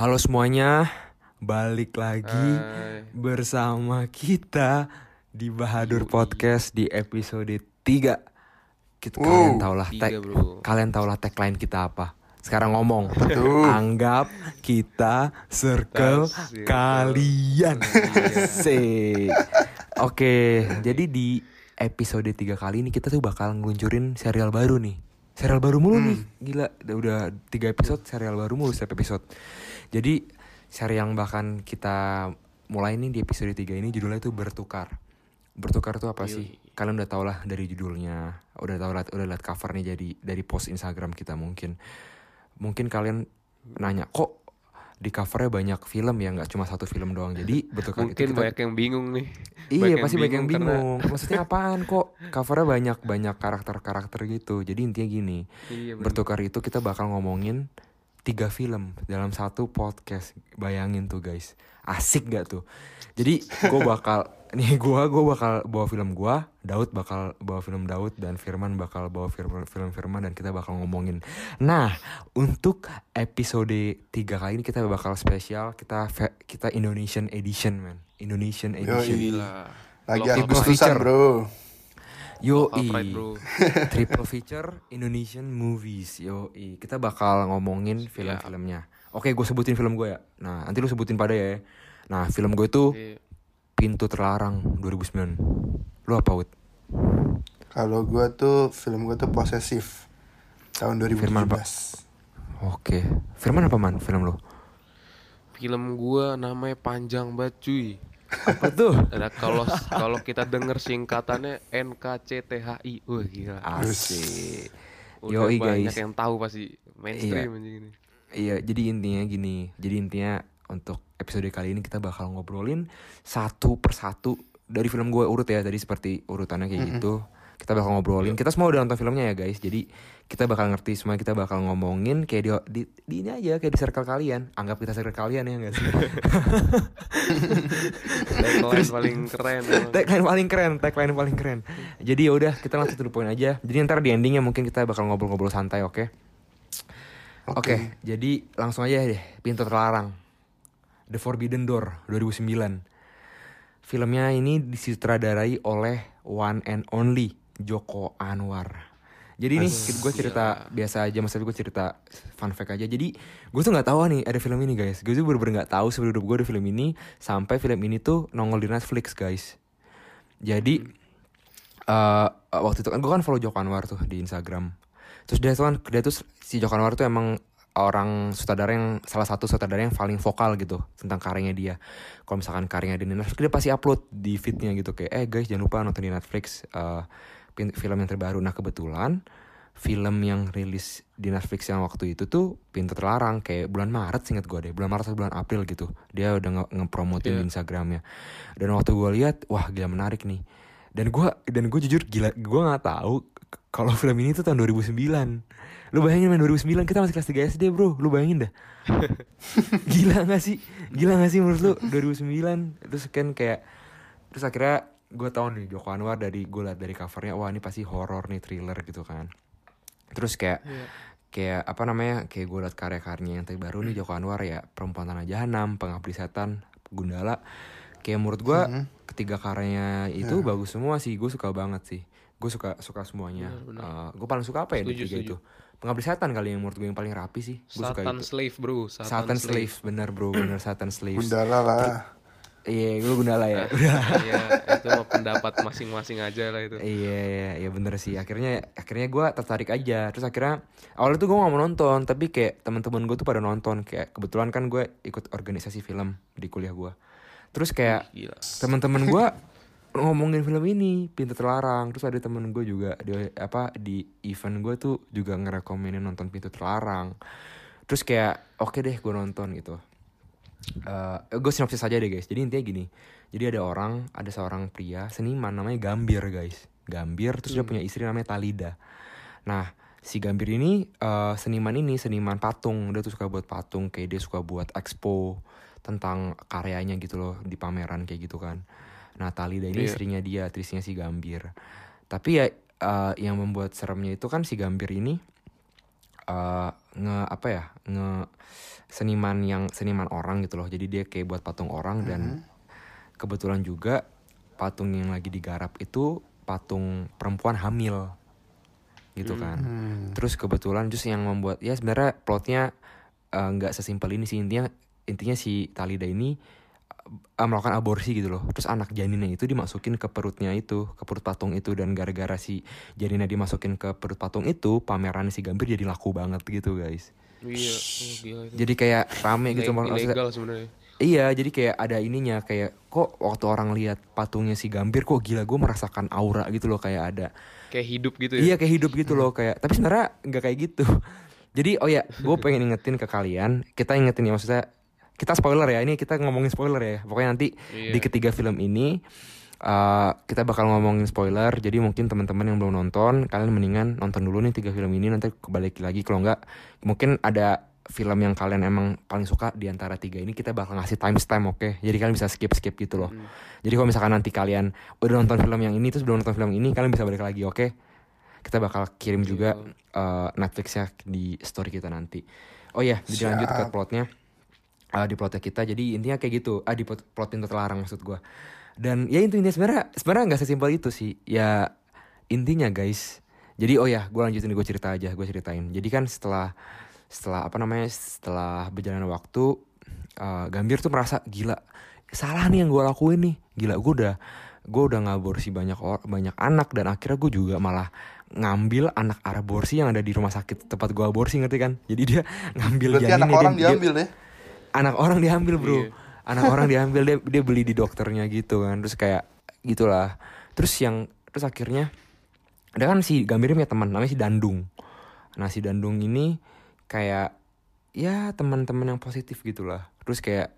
Halo semuanya, balik lagi Hai. bersama kita di Bahadur Podcast di episode 3 kita, Kalian tau lah, tiga, tag- kalian tau lah tagline kita apa. Sekarang ngomong, anggap kita circle kalian. Iya. Sik. Oke, jadi di episode 3 kali ini kita tuh bakal ngeluncurin serial baru nih Serial baru mulu nih, gila udah, udah 3 episode serial baru mulu setiap episode. Jadi serial yang bahkan kita mulai nih di episode 3 ini judulnya tuh bertukar. Bertukar tuh apa sih? Kalian udah tau lah dari judulnya. Udah tau lah, udah liat covernya jadi dari post Instagram kita mungkin. Mungkin kalian nanya, kok di covernya banyak film ya nggak cuma satu film doang jadi bertukar itu Mungkin kita- banyak yang bingung nih. Iya pasti banyak yang karena- bingung. Maksudnya apaan kok covernya banyak banyak karakter-karakter gitu. Jadi intinya gini, Iya, bener. bertukar itu kita bakal ngomongin tiga film dalam satu podcast. Bayangin tuh guys, asik gak tuh? Jadi gue bakal nih gue gue bakal bawa film gue, Daud bakal bawa film Daud dan Firman bakal bawa film film Firman dan kita bakal ngomongin. Nah untuk episode tiga kali ini kita bakal spesial kita kita Indonesian edition man, Indonesian edition. Gila. Lagi Agustusan feature. bro Yo bro. triple feature Indonesian movies. Yo kita bakal ngomongin film-filmnya. Oke, gue sebutin film gue ya. Nah, nanti lu sebutin pada ya. Nah, film gue itu Iya. Pintu Terlarang 2009. Lu apa, Wud? Kalau gue tuh film gue tuh posesif tahun 2017 Firman, Pak. Oke. Firman apa man film lu? Film gua namanya panjang banget cuy. Apa tuh? Ada kalau kalau kita denger singkatannya NKCTHI. Wah gila. Asik. Udah Yoi banyak guys. yang tahu pasti mainstream anjing ini. Iya, jadi intinya gini. Jadi intinya untuk episode kali ini kita bakal ngobrolin satu persatu dari film gue urut ya. Tadi seperti urutannya kayak gitu. Kita bakal ngobrolin. Kita semua udah nonton filmnya ya guys. Jadi kita bakal ngerti semua. Kita bakal ngomongin kayak di, di, di ini aja kayak di circle kalian. Anggap kita circle kalian ya guys. Tagline paling keren. tagline paling keren, tagline paling keren. Jadi ya udah kita langsung to the point aja. Jadi ntar di endingnya mungkin kita bakal ngobrol-ngobrol santai, oke? Oke, jadi langsung aja deh. Pintu terlarang. The Forbidden Door 2009. Filmnya ini disutradarai oleh one and only Joko Anwar. Jadi ini gue cerita biasa aja, maksud gue cerita fun fact aja. Jadi gue tuh nggak tahu nih ada film ini guys. Gue tuh bener-bener nggak tahu sebelum hidup gue ada film ini sampai film ini tuh nongol di Netflix guys. Jadi eh waktu itu kan gue kan follow Joko Anwar tuh di Instagram. Terus dia tuh kan dia tuh si Joko Anwar tuh emang orang sutradara yang salah satu sutradara yang paling vokal gitu tentang karyanya dia. Kalau misalkan karyanya di Netflix dia pasti upload di feednya gitu. Kayak eh guys jangan lupa nonton di Netflix pin- film yang terbaru. Nah kebetulan film yang rilis di Netflix yang waktu itu tuh Pintu Terlarang. Kayak bulan Maret singkat gue deh. Bulan Maret atau bulan April gitu. Dia udah nge- ngepromotin di Instagramnya. Dan waktu gue lihat wah gila menarik nih. Dan gue dan gue jujur gila gue nggak tahu kalau film ini tuh tahun 2009 lu bayangin main 2009 kita masih kelas 3 SD bro. Lu bayangin dah. Gila gak sih? Gila gak sih menurut lu? 2009 terus kan kayak terus akhirnya gue tau nih Joko Anwar dari gue liat dari covernya wah ini pasti horror nih thriller gitu kan. Terus kayak kayak apa namanya kayak gue liat karya-karyanya yang terbaru nih Joko Anwar ya perempuan tanah jahanam pengabdi setan Gundala. Kayak menurut gue ketiga karyanya itu bagus semua sih gue suka banget sih gue suka suka semuanya. Gue paling suka apa ya di Setuju, tiga setuju. itu? Pengabdi setan kali yang menurut gue yang paling rapi sih. Gue suka Satan itu. Slave bro. Satan, Slave. bener bro. Bener Satan Slave. Gundala lah. Iya gue Gundala ya. Iya itu mah pendapat masing-masing aja lah itu. Iya iya iya bener sih. Akhirnya akhirnya gue tertarik aja. Terus akhirnya awalnya tuh gue gak mau nonton tapi kayak teman-teman gue tuh pada nonton. Kayak kebetulan kan gue ikut organisasi film di kuliah gue terus kayak teman-teman gue ngomongin film ini pintu terlarang. Terus ada temen gue juga di apa di event gue tuh juga ngerekomenin nonton pintu terlarang. Terus kayak oke deh gue nonton gitu. Eh gue sinopsis aja deh guys. Jadi intinya gini. Jadi ada orang ada seorang pria seniman namanya Gambir guys. Gambir terus dia punya istri namanya Talida. Nah si Gambir ini eh, seniman ini seniman patung. Dia tuh suka buat patung kayak dia suka buat expo tentang karyanya gitu loh di pameran kayak gitu kan nah Talida ini Iya. istrinya dia istrinya si Gambir. Tapi ya eh, yang membuat seremnya itu kan si Gambir ini eh, nge apa ya nge seniman yang seniman orang gitu loh. Jadi dia kayak buat patung orang dan kebetulan juga patung yang lagi digarap itu patung perempuan hamil gitu kan. Terus kebetulan terus yang membuat ya sebenarnya plotnya eh, nggak sesimpel ini sih. Intinya intinya si Talida ini eh, melakukan aborsi gitu loh terus anak janinnya itu dimasukin ke perutnya itu ke perut patung itu dan gara-gara si janinnya dimasukin ke perut patung itu pameran si Gambir jadi laku banget gitu guys Iya, oh, gila itu. jadi kayak rame gitu ilegal sebenarnya. Iya, jadi kayak ada ininya kayak kok waktu orang lihat patungnya si Gambir kok gila gue merasakan aura gitu loh kayak ada. Kayak hidup gitu ya. Iya kayak hidup gitu loh kayak. Tapi sebenarnya nggak kayak gitu. Jadi oh ya, gue pengen ingetin ke kalian, kita ingetin ya maksudnya kita spoiler ya ini kita ngomongin spoiler ya. Pokoknya nanti Iya. di ketiga film ini uh, kita bakal ngomongin spoiler. Jadi mungkin teman-teman yang belum nonton, kalian mendingan nonton dulu nih tiga film ini nanti kebalik lagi. Kalau nggak mungkin ada film yang kalian emang paling suka di antara tiga ini kita bakal ngasih timestamp oke? Jadi kalian bisa skip skip gitu loh. Jadi kalau misalkan nanti kalian udah nonton film yang ini terus belum nonton film ini kalian bisa balik lagi oke? Kita bakal kirim juga uh, Netflixnya di story kita nanti. Oh ya dilanjut ke plotnya uh, di plotnya kita. Jadi intinya kayak gitu. Ah di plot, plot Pintu terlarang maksud gua. Dan ya intinya. Sebenarnya sebenarnya nggak sesimpel itu sih. Ya intinya guys. Jadi oh ya gue lanjutin gue cerita aja gue ceritain. Jadi kan setelah setelah apa namanya setelah berjalan waktu uh, Gambir tuh merasa gila salah nih yang gue lakuin nih. Gila gue udah gue udah ngaborsi banyak or banyak anak dan akhirnya gue juga malah ngambil anak aborsi yang ada di rumah sakit tempat gue aborsi ngerti kan? Jadi dia ngambil Berarti janinnya, anak dia- orang dia- diambil ya? Anak orang diambil bro. Iya. anak orang diambil dia dia beli di dokternya gitu kan. Terus kayak gitulah. Terus yang terus akhirnya ada kan si Gambir punya teman namanya si Dandung. Nah si Dandung ini kayak ya teman-teman yang positif gitulah. Terus kayak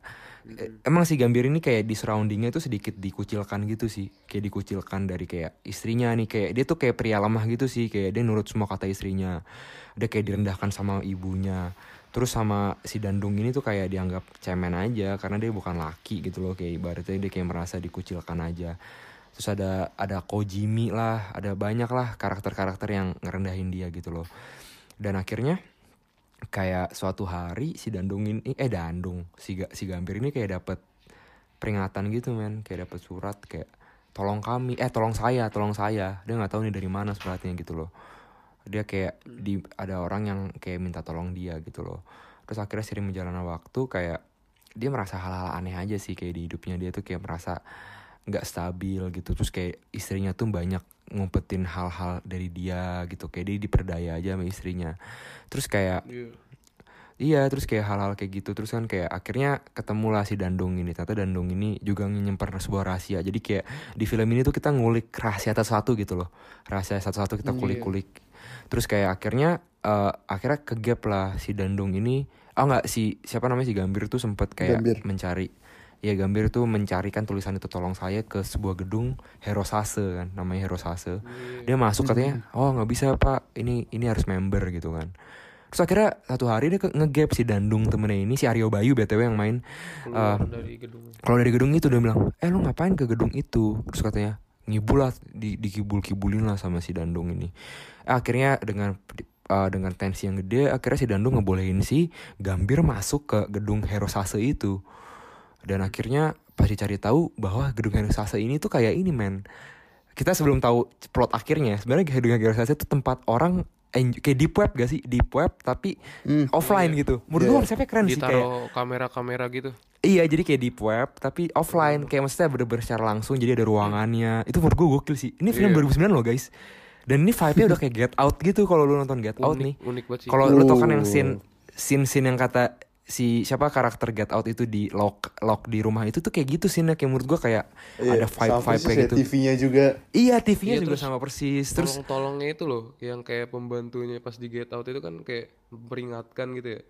eh, emang si Gambir ini kayak di surroundingnya tuh sedikit dikucilkan gitu sih. Kayak dikucilkan dari kayak istrinya nih. Kayak dia tuh kayak pria lemah gitu sih. Kayak dia nurut semua kata istrinya. Dia kayak direndahkan sama ibunya terus sama si Dandung ini tuh kayak dianggap cemen aja karena dia bukan laki gitu loh kayak ibaratnya dia kayak merasa dikucilkan aja. Terus ada ada Kojimi lah ada banyak lah karakter-karakter yang ngerendahin dia gitu loh. Dan akhirnya kayak suatu hari si Dandung ini eh Dandung si si Gambir ini kayak dapet peringatan gitu men. Kayak dapet surat kayak tolong kami eh tolong saya tolong saya. Dia nggak tahu nih dari mana suratnya gitu loh dia kayak di ada orang yang kayak minta tolong dia gitu loh. Terus akhirnya sering menjalani waktu kayak dia merasa hal-hal aneh aja sih kayak di hidupnya dia tuh kayak merasa nggak stabil gitu. Terus kayak istrinya tuh banyak ngumpetin hal-hal dari dia gitu. Kayak dia diperdaya aja sama istrinya. Terus kayak Iya. Iya terus kayak hal-hal kayak gitu. Terus kan kayak akhirnya ketemulah si Dandung ini. Ternyata Dandung ini juga nyimpen sebuah rahasia. Jadi kayak di film ini tuh kita ngulik rahasia satu-satu gitu loh. Rahasia satu-satu kita Iya. kulik-kulik Terus kayak akhirnya eh, Akhirnya kegap lah si Dandung ini. Oh enggak si siapa namanya si Gambir tuh sempet kayak Gambir. mencari Iya Gambir tuh mencarikan tulisan itu tolong saya ke sebuah gedung Herosase kan namanya Herosase. Dia masuk katanya oh nggak bisa pak. Ini ini harus member gitu kan. Terus akhirnya satu hari dia ngegap si Dandung temennya ini si Aryo Bayu btw yang main Keluar Eh, dari gedung. kalau dari gedung itu dia bilang eh lu ngapain ke gedung itu? Terus katanya ngibul lah di dikibul-kibulin lah sama si Dandung ini. Akhirnya dengan eh, dengan tensi yang gede akhirnya si Dandung ngebolehin si Gambir masuk ke gedung Herosase itu. Dan akhirnya pas dicari tahu bahwa gedung Herosase ini tuh kayak ini men. Kita sebelum tahu plot akhirnya sebenarnya gedung Herosase itu tempat orang kayak deep web gak sih deep web tapi Hmm. offline gitu menurut Iya. gua konsepnya keren sih kayak Ditaruh kamera-kamera gitu. Iya jadi kayak deep web tapi offline kayak maksudnya bener-bener secara langsung jadi ada ruangannya itu menurut gue gokil sih ini film Iya. 2009 loh guys dan ini vibe-nya udah kayak Get Out gitu kalau lu nonton Get Out nih Unik, unik banget sih. kalau lu tau kan yang Oh. scene scene scene yang kata si siapa karakter Get Out itu di lock lock di rumah itu tuh kayak gitu scene kayak menurut gue kayak ada vibe vibe kayak ya, gitu TV-nya juga. iya TV-nya Iya, juga terus sama persis terus Tolong-tolongnya itu loh, yang kayak pembantunya pas di Get Out itu kan kayak memperingatkan gitu ya.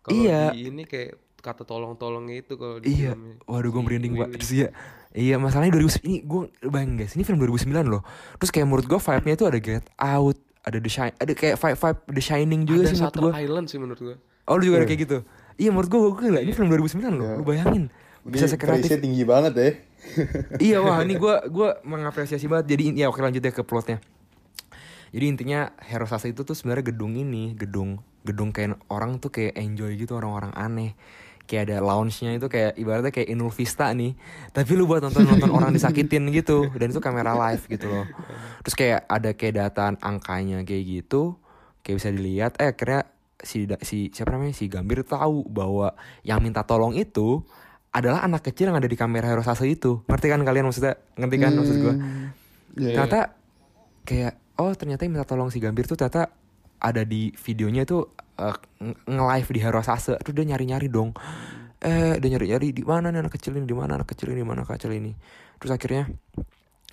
Kalau Iya. di ini kayak kata tolong-tolongnya itu kalau di Iya, filmnya. waduh gue merinding. Willy. Terus ya, iya masalahnya 2000 ini gue bayangin guys, ini film 2009 loh. Terus kayak menurut gue vibe-nya itu ada Get Out, ada The Shining, ada kayak vibe vibe The Shining juga Ada sih menurut Shutter gue. Island sih menurut gua. Oh lu juga ada kayak gitu? Iya menurut gue gue gila, ini film 2009 loh. Iya. Lu bayangin, bisa sekreatif. tinggi banget ya. iya wah ini gue gua mengapresiasi banget. Jadi ya oke lanjut ya ke plotnya. Jadi intinya Herosase itu tuh sebenarnya gedung ini, gedung gedung kayak orang tuh kayak enjoy gitu orang-orang aneh kayak ada lounge-nya itu kayak ibaratnya kayak Inul Vista nih tapi lu buat nonton nonton orang disakitin gitu dan itu kamera live gitu loh terus kayak ada kayak dataan angkanya kayak gitu kayak bisa dilihat eh akhirnya si si siapa namanya? Si Gambir tahu bahwa yang minta tolong itu adalah anak kecil yang ada di kamera Hero Sase itu. Ngerti kan kalian maksudnya? Ngerti kan maksud gue Iya, ternyata kayak oh ternyata yang minta tolong si Gambir tuh ternyata ada di videonya tuh nge- nge-live di Hero Sase terus dia nyari-nyari dong. Eh dia nyari-nyari di mana nih anak kecil ini di mana anak kecil ini di mana anak kecil ini. Terus akhirnya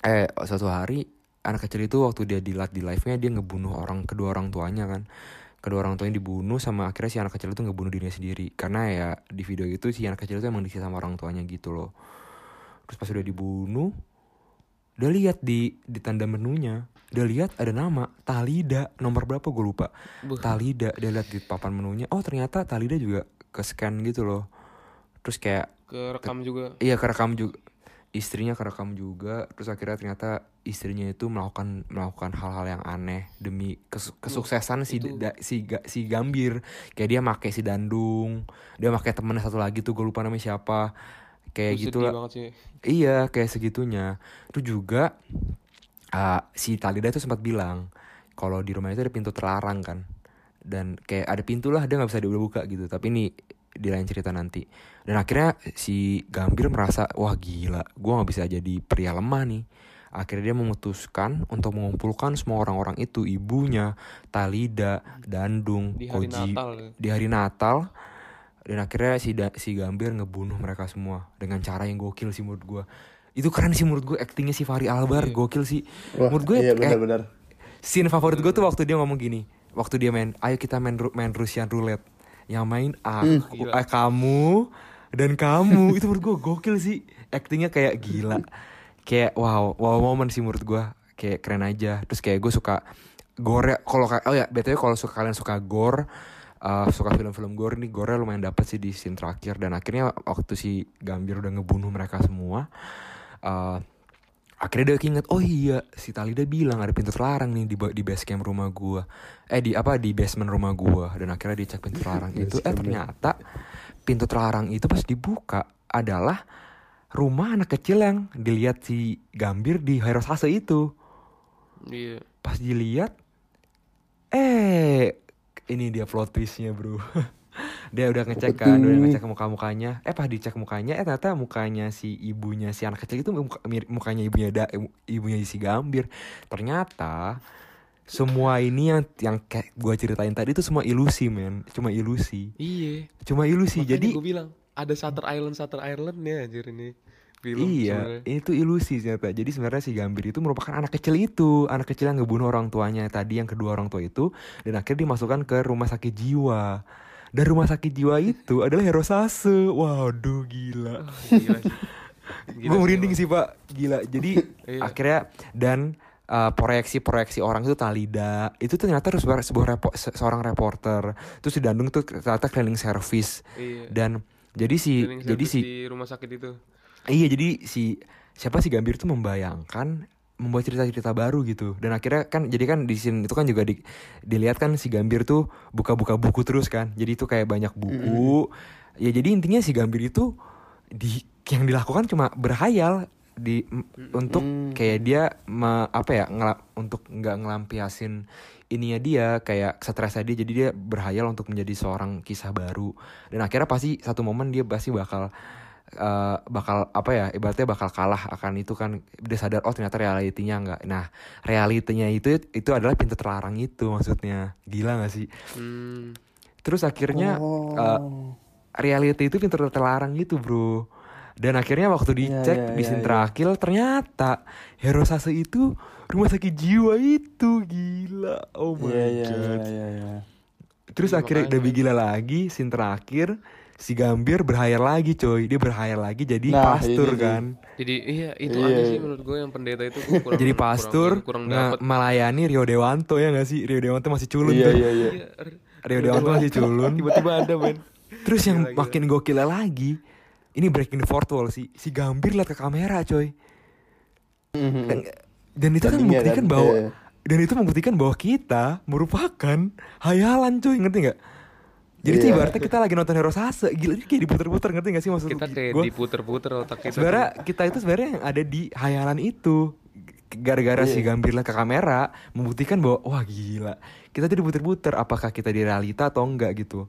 eh suatu hari anak kecil itu waktu dia di di live-nya dia ngebunuh orang kedua orang tuanya kan kedua orang tuanya dibunuh sama akhirnya si anak kecil itu ngebunuh dirinya sendiri. Karena ya di video itu si anak kecil itu emang disiksa sama orang tuanya gitu loh. Terus pas udah dibunuh dia lihat di di tanda menunya dia lihat ada nama Talida. Nomor berapa? Gue lupa. Buh. Talida. Dia lihat di papan menunya. Oh ternyata Talida juga ke scan gitu loh. Terus kayak kerekam juga. Iya kerekam juga istrinya kerekam juga terus akhirnya ternyata istrinya itu melakukan melakukan hal-hal yang aneh demi kes- kesuksesan si da- si Ga- si Gambir. Kayak dia make si Dandung dia make temennya satu lagi tuh gue lupa namanya siapa. Kayak Itu gitu lah Iya kayak segitunya. Itu juga uh, Si Talida itu sempat bilang Kalau di rumah itu ada pintu terlarang kan. Dan kayak ada pintu lah Dia gak bisa dibuka gitu. Tapi ini di lain cerita nanti. Dan akhirnya si Gambir merasa Wah gila Gue gak bisa jadi pria lemah nih. Akhirnya dia memutuskan Untuk mengumpulkan semua orang-orang itu Ibunya Talida Dandung di hari Koji Natal. di hari Natal. Dan akhirnya si da- si Gambir ngebunuh mereka semua dengan cara yang gokil sih menurut gua. Itu keren sih menurut gue aktingnya si Fahri Albar Iya. gokil sih. Wah, menurut gue iya benar-benar. scene favorit gue tuh waktu dia ngomong gini waktu dia main ayo kita main Ru- main Russian roulette yang main aku Gila. eh, kamu dan kamu. Itu menurut gue gokil sih. Aktingnya kayak gila. Kayak wow wow momen sih menurut gue kayak keren aja. Terus kayak gue suka gore. Kalau ka- oh ya btw kalau suka kalian suka gore uh, suka film-film gore nih gore lumayan dapet sih di scene terakhir. Dan akhirnya waktu si Gambir udah ngebunuh mereka semua uh, akhirnya dia inget oh iya si Talida bilang ada pintu terlarang nih di di base camp rumah gua. Eh di apa di basement rumah gua. Dan akhirnya dia cek pintu terlarang itu. eh ternyata pintu terlarang itu pas dibuka adalah rumah anak kecil yang dilihat si Gambir di Hirosase itu. Iya. Pas dilihat eh ini dia plot twistnya bro dia udah ngecek kan udah ngecek muka mukanya eh pas dicek mukanya eh ternyata mukanya si ibunya si anak kecil itu muka- mukanya ibunya da, ibunya si Gambir. Ternyata semua ini yang yang kayak gue ceritain tadi itu semua ilusi men. Cuma ilusi. Iya. Cuma ilusi. Jadi gue bilang ada Shutter Island Shutter Island ya anjir ini film Iya, sebenarnya. itu ilusi ternyata. Jadi sebenarnya si Gambir itu merupakan anak kecil itu, anak kecil yang ngebunuh orang tuanya tadi yang kedua orang tua itu, dan akhirnya dimasukkan ke rumah sakit jiwa. Dan rumah sakit jiwa itu adalah Herosase. Waduh, gila. gila sih Gila Gue merinding sih pak, gila. Jadi Iya. akhirnya dan uh, proyeksi-proyeksi orang itu Talida itu ternyata sebuah, sebuah repo- se- seorang reporter. Terus di Dandung tuh ternyata cleaning service iya dan jadi si Cleaning jadi si di rumah sakit itu Iya jadi si siapa si Gambir tuh membayangkan membuat cerita-cerita baru gitu. Dan akhirnya kan jadi kan di scene itu kan juga di, dilihat kan si Gambir tuh buka-buka buku terus kan. Jadi itu kayak banyak buku. Ya jadi intinya si Gambir itu di yang dilakukan cuma berhayal di m- untuk kayak dia me- apa ya ngela- untuk nggak ngelampiasin ininya dia kayak stresnya dia. Jadi dia berhayal untuk menjadi seorang kisah baru. Dan akhirnya pasti satu momen dia pasti bakal eh, bakal apa ya ibaratnya bakal kalah akan itu kan dia sadar oh ternyata realitinya enggak nah realitinya itu itu adalah pintu terlarang itu maksudnya. Gila gak sih? Hmm, terus akhirnya eh, reality itu pintu terlarang gitu bro. Dan akhirnya waktu dicek iya, di iya, scene iya. terakhir ternyata Herosase itu rumah sakit jiwa itu. Gila. Oh my Iya iya god. iya iya. iya. terus Iya, akhirnya makanya. lebih gila lagi scene terakhir si Gambir berhayal lagi coy. Dia berhayal lagi jadi Nah, pastur ini kan. Jadi iya itu Iya, aneh iya. sih menurut gue yang pendeta itu. Kurang jadi kurang- pastur kurang, nge- dapet. melayani Rio Dewanto ya gak sih? Rio Dewanto masih culun Iya tuh iya iya. Iya, Rio Dewanto masih culun. Tiba-tiba ada men. Terus yang Gila, gila. makin gokilnya lagi ini breaking the fourth wall sih. Si Gambir liat ke kamera coy. Dan, dan itu kan membuktikan kan, bahwa iya. dan itu membuktikan bahwa kita merupakan hayalan cuy ngerti nggak jadi tuh Iya. ibaratnya kita lagi nonton Hero Sase. Gila ini kayak diputer-puter ngerti gak sih maksud kita kayak gua? diputer-puter otak kita sebenarnya kita itu sebenarnya yang ada di hayalan itu. Gara-gara si Iya. Gambir lihat ke kamera membuktikan bahwa wah gila. Kita tuh diputer-puter apakah kita di realita atau enggak gitu.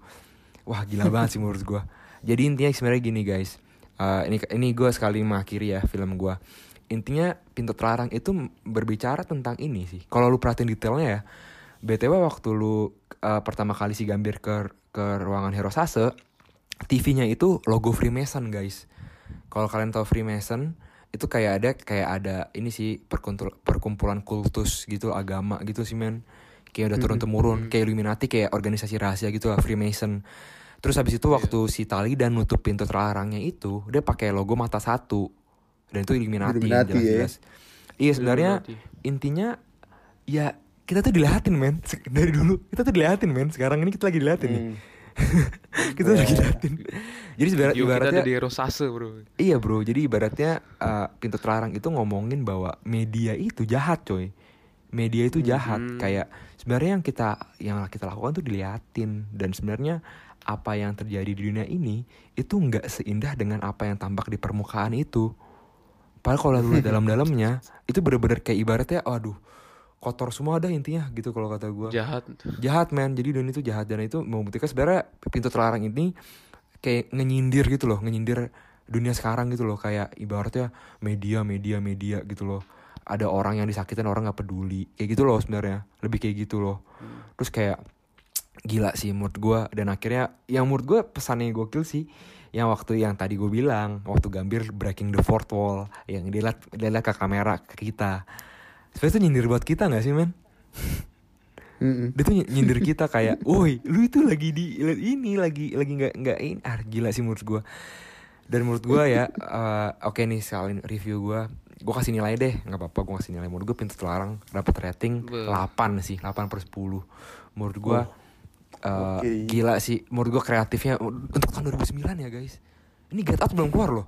Wah gila banget sih menurut gua. Jadi intinya sebenarnya gini guys. Eh, ini ini gue sekali mengakhiri ya film gua. Intinya pintu terlarang itu berbicara tentang ini sih. Kalau lu perhatiin detailnya ya btw waktu lu eh, pertama kali si Gambir ke ke ruangan Hero Sase TV-nya itu logo Freemason guys. Kalau kalian tahu Freemason itu kayak ada kayak ada ini sih perkumpulan kultus gitu agama gitu sih men. Kayak udah turun temurun kayak Illuminati kayak organisasi rahasia gitu lah Freemason. Terus habis itu waktu si Tali dan nutup pintu terlarangnya itu dia pakai logo mata satu dan itu Illuminati, Illuminati ya. jelas-jelas. Iya sebenarnya Illuminati. intinya ya kita tuh dilihatin men. Dari dulu kita tuh dilihatin men. Sekarang ini kita lagi dilihatin nih. Hmm. kita lagi diliatin jadi sebenarnya Video kita ibaratnya ada di Rosase bro. Iya bro. Jadi ibaratnya uh, pintu terlarang itu ngomongin bahwa media itu jahat coy. Media itu jahat. Mhm. kayak sebenarnya yang kita yang kita lakukan tuh diliatin dan sebenarnya apa yang terjadi di dunia ini itu nggak seindah dengan apa yang tampak di permukaan itu. Padahal kalau lu dalam-dalamnya itu bener-bener kayak ibaratnya waduh kotor semua ada intinya gitu kalau kata gua. Jahat. Jahat men. Jadi dunia itu jahat. Dan itu membuktikan sebenarnya pintu terlarang ini kayak ngenyindir gitu loh. Ngenyindir dunia sekarang gitu loh. Kayak ibaratnya media media media gitu loh. Ada orang yang disakitin orang nggak peduli. Kayak gitu loh sebenarnya. Lebih kayak gitu loh. Terus kayak gila sih menurut gue dan akhirnya yang menurut gue pesannya gokil sih yang waktu yang tadi gue bilang waktu Gambir breaking the fourth wall yang dia liat, dia liat ke kamera ke kita sebenarnya itu nyindir buat kita nggak sih men Mm-mm. dia tuh ny- nyindir kita kayak, woi, lu itu lagi di ini lagi lagi nggak nggak ini, ah gila sih menurut gua. Dan menurut gua ya, eh, oke nih sekalian review gua, gua kasih nilai deh, nggak apa-apa gua kasih nilai. Menurut gua pintu terlarang dapat rating Be. 8 sih, 8 per 10 Menurut gua eh, Oke. gila sih, menurut gua kreatifnya untuk tahun 2009 ya guys. Ini Get Out belum keluar loh.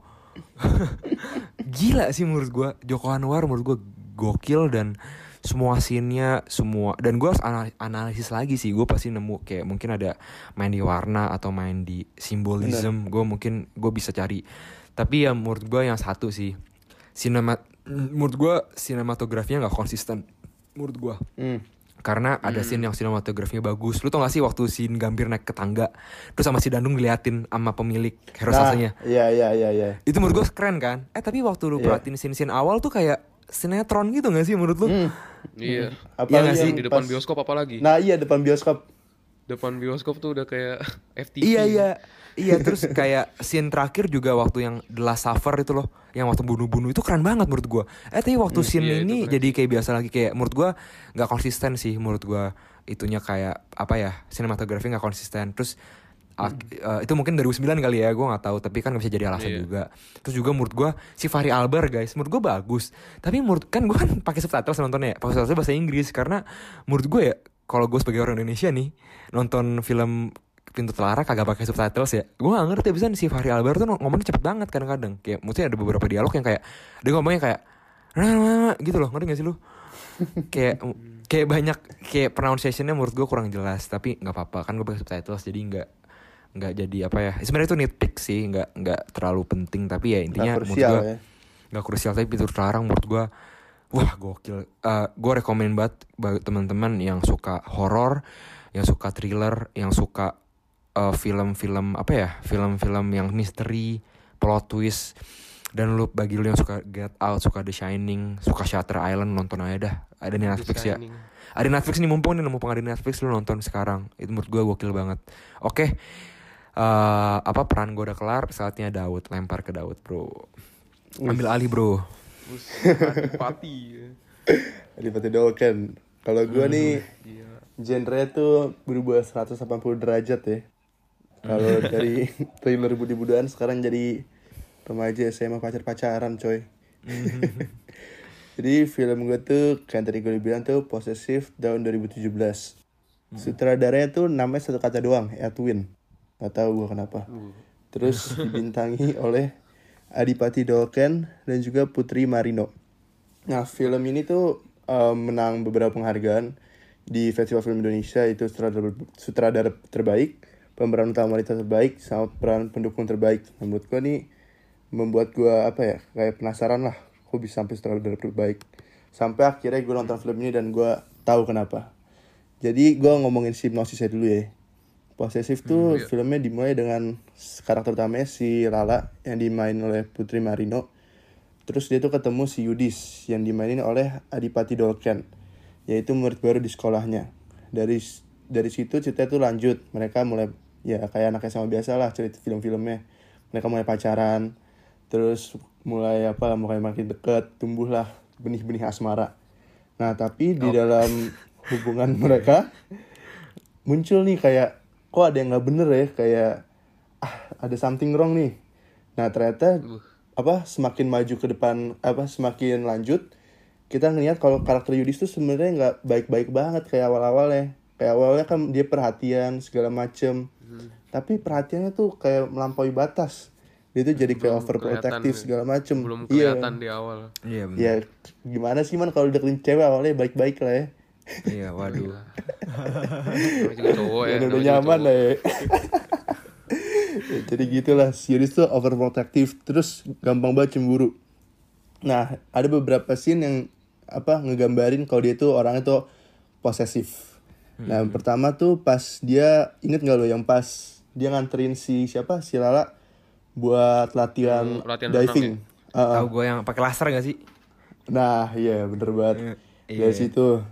gila sih menurut gua Joko Anwar menurut gua gokil dan semua scene-nya semua dan gua harus ana- analisis lagi sih. Gue pasti nemu kayak mungkin ada main di warna atau main di simbolism. Gue mungkin gue bisa cari. Tapi ya menurut gua yang satu sih sinema menurut gua sinematografinya nggak konsisten. Menurut gua. Hmm. karena ada scene yang sinematografinya bagus. Lu tau gak sih waktu scene Gambir naik ke tangga terus sama si Dandung diliatin sama pemilik hero Nah, sasanya iya iya iya iya. itu menurut gue keren kan? Eh tapi waktu lu Iya. perhatiin scene-scene awal tuh kayak sinetron gitu gak sih menurut lu? Hmm. iya. Apalagi Iya nggak sih? di depan pas- bioskop apalagi? Nah iya depan bioskop. depan bioskop tuh udah kayak FTV iya iya. Iya terus kayak scene terakhir juga waktu yang The Last Supper itu loh yang waktu bunuh-bunuh itu keren banget menurut gua. Eh tapi waktu scene iya, ini jadi kayak biasa lagi kayak menurut gua nggak konsisten sih menurut gua itunya kayak apa ya sinematografi nggak konsisten. Terus eh, itu mungkin 2009 kali ya gua nggak tahu tapi kan nggak bisa jadi alasan Iya. juga. Terus juga menurut gua si Fahri Albar guys menurut gua bagus. Tapi menurut kan gua kan pakai subtitle nontonnya ya pakai subtitle bahasa Inggris karena menurut gua ya kalau gue sebagai orang Indonesia nih nonton film pintu telara kagak pakai subtitles ya. Gue gak ngerti bisa si Fahri Albar tuh ngomongnya cepet banget kadang-kadang. Kayak maksudnya ada beberapa dialog yang kayak dia ngomongnya kayak "Nah, nah, nah," gitu loh ngerti gak sih lu? Kayak kayak banyak kayak pronunciationnya menurut gue kurang jelas tapi nggak apa-apa kan gue pakai subtitles jadi nggak nggak jadi apa ya sebenarnya itu nitpick sih nggak nggak terlalu penting tapi ya intinya menurut krusial gue ya. nggak krusial tapi pintu terlarang menurut gua wah gokil. Eh gue rekomen banget bagi teman-teman yang suka horor yang suka thriller yang suka eh, film-film apa ya film-film yang misteri plot twist. Dan lu bagi lu yang suka Get Out suka The Shining suka Shutter Island nonton aja dah. Ada di Netflix ya? Ada Netflix nih mumpung nih mumpung ada Netflix lu nonton sekarang. Itu menurut gua gokil banget. Oke eh apa peran gue udah kelar saatnya Daud lempar ke Daud bro ambil alih bro Adipati. Adipati Dolken. Kalau gua nih Iya. genre tuh berubah 180 derajat ya. Kalau dari thriller budi-budian sekarang jadi remaja SMA pacar-pacaran coy. jadi film gue tuh kayak tadi gue bilang tuh Possessive tahun 2017. Sutradaranya tuh namanya satu kata doang, Edwin. Gak tahu gue kenapa. Terus dibintangi oleh Adipati Dolken dan juga Putri Marino. Nah film ini tuh eh, menang beberapa penghargaan di Festival Film Indonesia itu sutradara, sutradara terbaik, pemeran utama wanita terbaik, sama peran pendukung terbaik. Nah, menurut gue nih membuat gue apa ya kayak penasaran lah, kok bisa sampai sutradara terbaik. Sampai akhirnya gue nonton film ini dan gue tahu kenapa. Jadi gue ngomongin sinopsisnya dulu ya. Posesif tuh filmnya dimulai dengan karakter utamanya si Lala yang dimain oleh Putri Marino. Terus dia tuh ketemu si Yudis yang dimainin oleh Adipati Dolken, yaitu murid baru di sekolahnya. Dari dari situ cerita itu lanjut. Mereka mulai ya kayak anak SMA biasa lah cerita film-filmnya. Mereka mulai pacaran, terus mulai apa mulai makin deket, tumbuhlah benih-benih asmara. Nah tapi di dalam hubungan mereka muncul nih kayak kok ada yang nggak bener ya? Kayak ah ada something wrong nih. Nah ternyata apa semakin maju ke depan apa semakin lanjut kita ngeliat kalau karakter Yudis tuh sebenarnya nggak baik-baik banget kayak awal-awalnya. Kayak awalnya kan dia perhatian segala macem. Tapi perhatiannya tuh kayak melampaui batas. Dia tuh jadi kayak overprotective segala macem. belum iya. kelihatan di awal. Iya benar. ya gimana sih man kalau deketin cewek awalnya baik-baik lah ya Iya, waduh. Namanya juga cowok ya Ya, udah nyaman lah ya. Ya, Jadi gitulah, Sirius tuh overprotective, terus gampang banget cemburu. Nah, ada beberapa scene yang apa ngegambarin kalau dia tuh orangnya tuh posesif. Nah, yang pertama tuh pas dia inget gak lo yang pas dia nganterin si siapa si Lala buat latihan, Hmm, latihan diving. Ah, Tahu gue yang pakai laser gak sih? Nah, iya bener banget. Iya. Dari situ.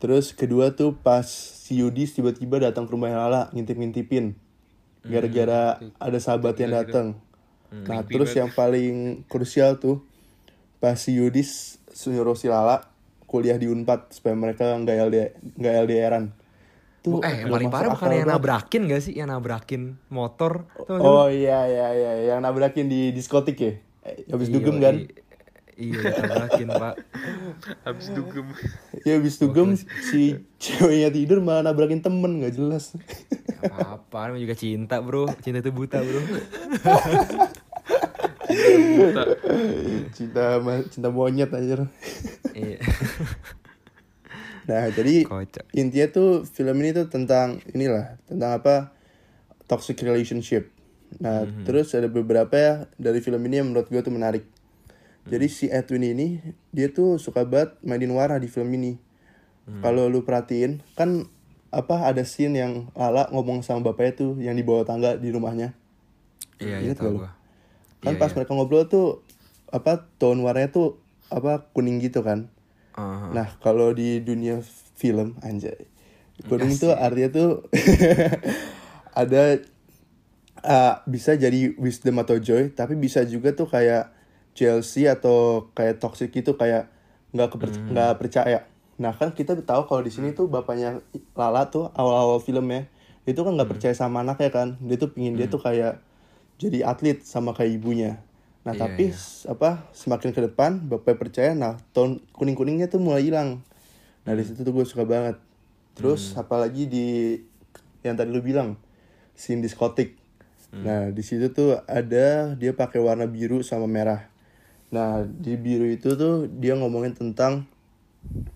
Terus kedua tuh pas si Yudis tiba-tiba datang ke rumah Lala ngintip-ngintipin. Gara-gara ada sahabat yang datang. Nah, terus yang paling krusial tuh pas si Yudis suruh si Lala kuliah di Unpad supaya mereka nggak LD nggak LDRan. Tuh eh, yang paling parah bukan yang nabrakin gak sih? Yang nabrakin motor. Tuh, Oh iya iya iya yang nabrakin di diskotik ya. Eh, habis dugem kan? Iya, nabrakin, Pak. habis dugem Ya habis dugem si ceweknya tidur malah nabrakin temen nggak jelas. Gak apa-apa, namanya juga cinta, Bro. Cinta itu buta, Bro. buta cinta ma- cinta monyet aja. Iya. Nah jadi Kocak. intinya tuh film ini tuh tentang inilah tentang apa toxic relationship. Nah terus ada beberapa ya dari film ini yang menurut gue tuh menarik. Jadi si Edwin ini dia tuh suka banget mainin warna di film ini. Kalau lu perhatiin kan apa ada scene yang Lala ngomong sama bapaknya tuh yang di bawah tangga di rumahnya. Iya, iya Ingat gak lu? gua. Kan Iya, pas iya. mereka ngobrol tuh apa tone warnanya tuh apa kuning gitu kan. Aha. Nah, kalau di dunia film anjay. Kuning itu artinya tuh ada uh, bisa jadi wisdom atau joy, tapi bisa juga tuh kayak jealousy atau kayak toxic gitu kayak nggak keper- nggak percaya. Nah, kan kita tahu kalau di sini tuh bapaknya Lala tuh awal-awal filmnya itu kan nggak percaya sama anaknya kan. Dia tuh pingin dia tuh kayak jadi atlet sama kayak ibunya. Nah, Iya, tapi iya. s- apa semakin ke depan bapak percaya nah tone kuning kuningnya tuh mulai hilang. Nah di situ tuh gue suka banget. Terus apalagi di yang tadi lu bilang scene diskotik. Nah di situ tuh ada dia pakai warna biru sama merah nah di biru itu tuh dia ngomongin tentang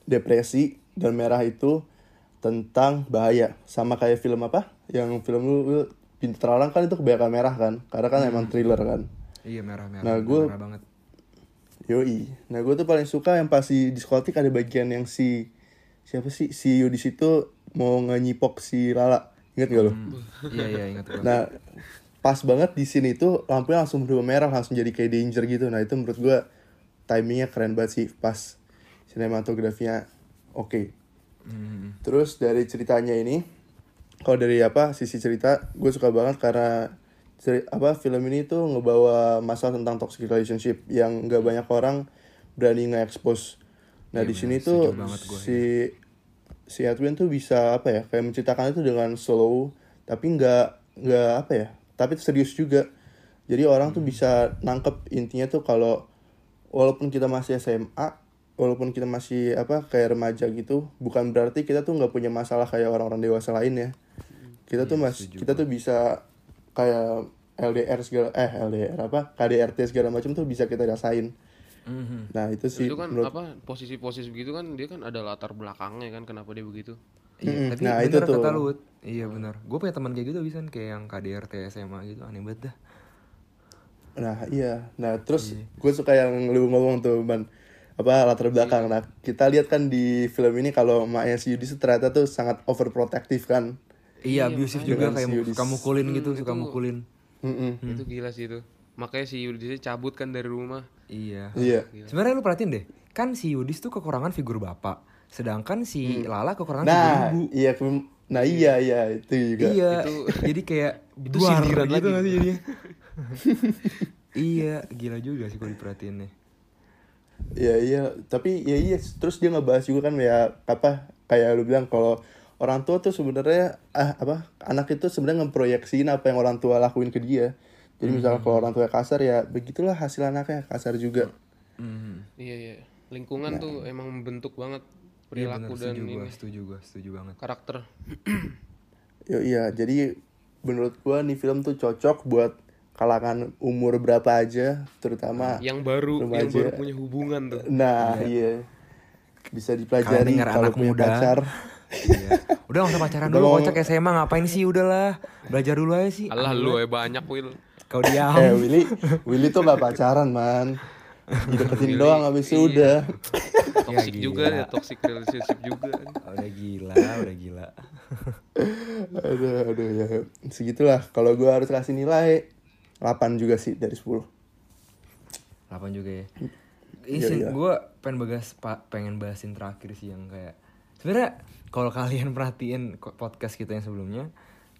depresi dan merah itu tentang bahaya sama kayak film apa yang film lu, lu pintu terlarang kan itu kebanyakan merah kan karena kan emang thriller kan Iya, merah-merah. Nah, merah banget. Yoi. Nah gue tuh paling suka yang pas di diskotik ada bagian yang si siapa sih si Yudis itu mau nganyipok si Lala. Ingat gak lo? Iya, iya, ingat. Nah pas banget di sini tuh lampunya langsung berubah merah langsung jadi kayak danger gitu. Nah itu menurut gue timingnya keren banget sih pas sinematografinya oke. Hmm. Terus dari ceritanya ini, kalau dari apa sisi cerita, gue suka banget karena ceri- apa film ini tuh ngebawa masalah tentang toxic relationship yang nggak banyak orang berani nge-expose. Nah Iya, di sini bener. tuh gua, si si Edwin tuh bisa apa ya kayak menceritakan itu dengan slow tapi nggak nggak apa ya tapi serius juga. Jadi orang tuh bisa nangkep intinya tuh kalau walaupun kita masih SMA walaupun kita masih apa kayak remaja gitu bukan berarti kita tuh nggak punya masalah kayak orang-orang dewasa lain ya. Kita tuh mas kita tuh bisa kayak LDR segala eh LDR apa KDRT segala macam tuh bisa kita rasain. Mhm. Nah itu sih itu kan menurut apa posisi-posisi begitu kan dia kan ada latar belakangnya kan kenapa dia begitu Iya, Mm-mm. tapi Nah, bener itu tuh. kata lu. Wut. Iya benar. Gue punya teman kayak gitu bisa kayak yang KDRT SMA gitu aneh banget dah. Nah iya, nah terus Iya. gue suka yang lu ngomong tuh man apa latar belakang. Nah kita lihat kan di film ini kalau maknya si Yudis tuh ternyata tuh sangat overprotective kan. Iya, abusive juga kayak si Yudis. suka mukulin gitu, Hmm, suka itu- mukulin. Mm-mm. itu gila sih itu makanya si Yudis cabut kan dari rumah Iya. Iya. Sebenarnya lu perhatiin deh, kan si Yudis tuh kekurangan figur bapak, sedangkan si Lala kekurangan Nah ibu. iya, kem- nah iya iya itu juga. Iya, Itu- jadi kayak itu sindiran gitu lagi. sih jadinya? iya, gila juga sih kalau diperhatiin nih. Iya iya, tapi ya iya terus dia ngebahas juga kan ya apa kayak lu bilang kalau orang tua tuh sebenarnya ah apa anak itu sebenarnya ngeproyeksiin apa yang orang tua lakuin ke dia. Jadi misalnya kalau orang tua kasar ya begitulah hasil anaknya kasar juga. Mhm. iya iya lingkungan tuh emang membentuk banget Iya bener, perilaku dan setuju ini gua, setuju gua, setuju banget. karakter Yo iya, jadi menurut gua nih film tuh cocok buat kalangan umur berapa aja, terutama yang baru yang Remaja. baru punya hubungan tuh nah iya bisa Kalian dipelajari kalau anak punya muda. pacar. Iya. Udah gak usah pacaran Udah dulu, kocak SMA ngapain sih, udahlah. Belajar dulu aja sih. alah lu eh banyak Will Kau diam. eh Willy, Willy tuh gak pacaran man, dideketin Willy, doang habis itu iya. udah. toxic Ya, juga ya toxic relationship juga udah gila, udah gila. aduh aduh ya segitulah. Kalau gua harus kasih nilai 8 juga sih dari 10 8 juga ya. Iya, Ini iya. gue pengen bahas pengen bahasin terakhir sih yang kayak sebenarnya kalau kalian perhatiin podcast kita yang sebelumnya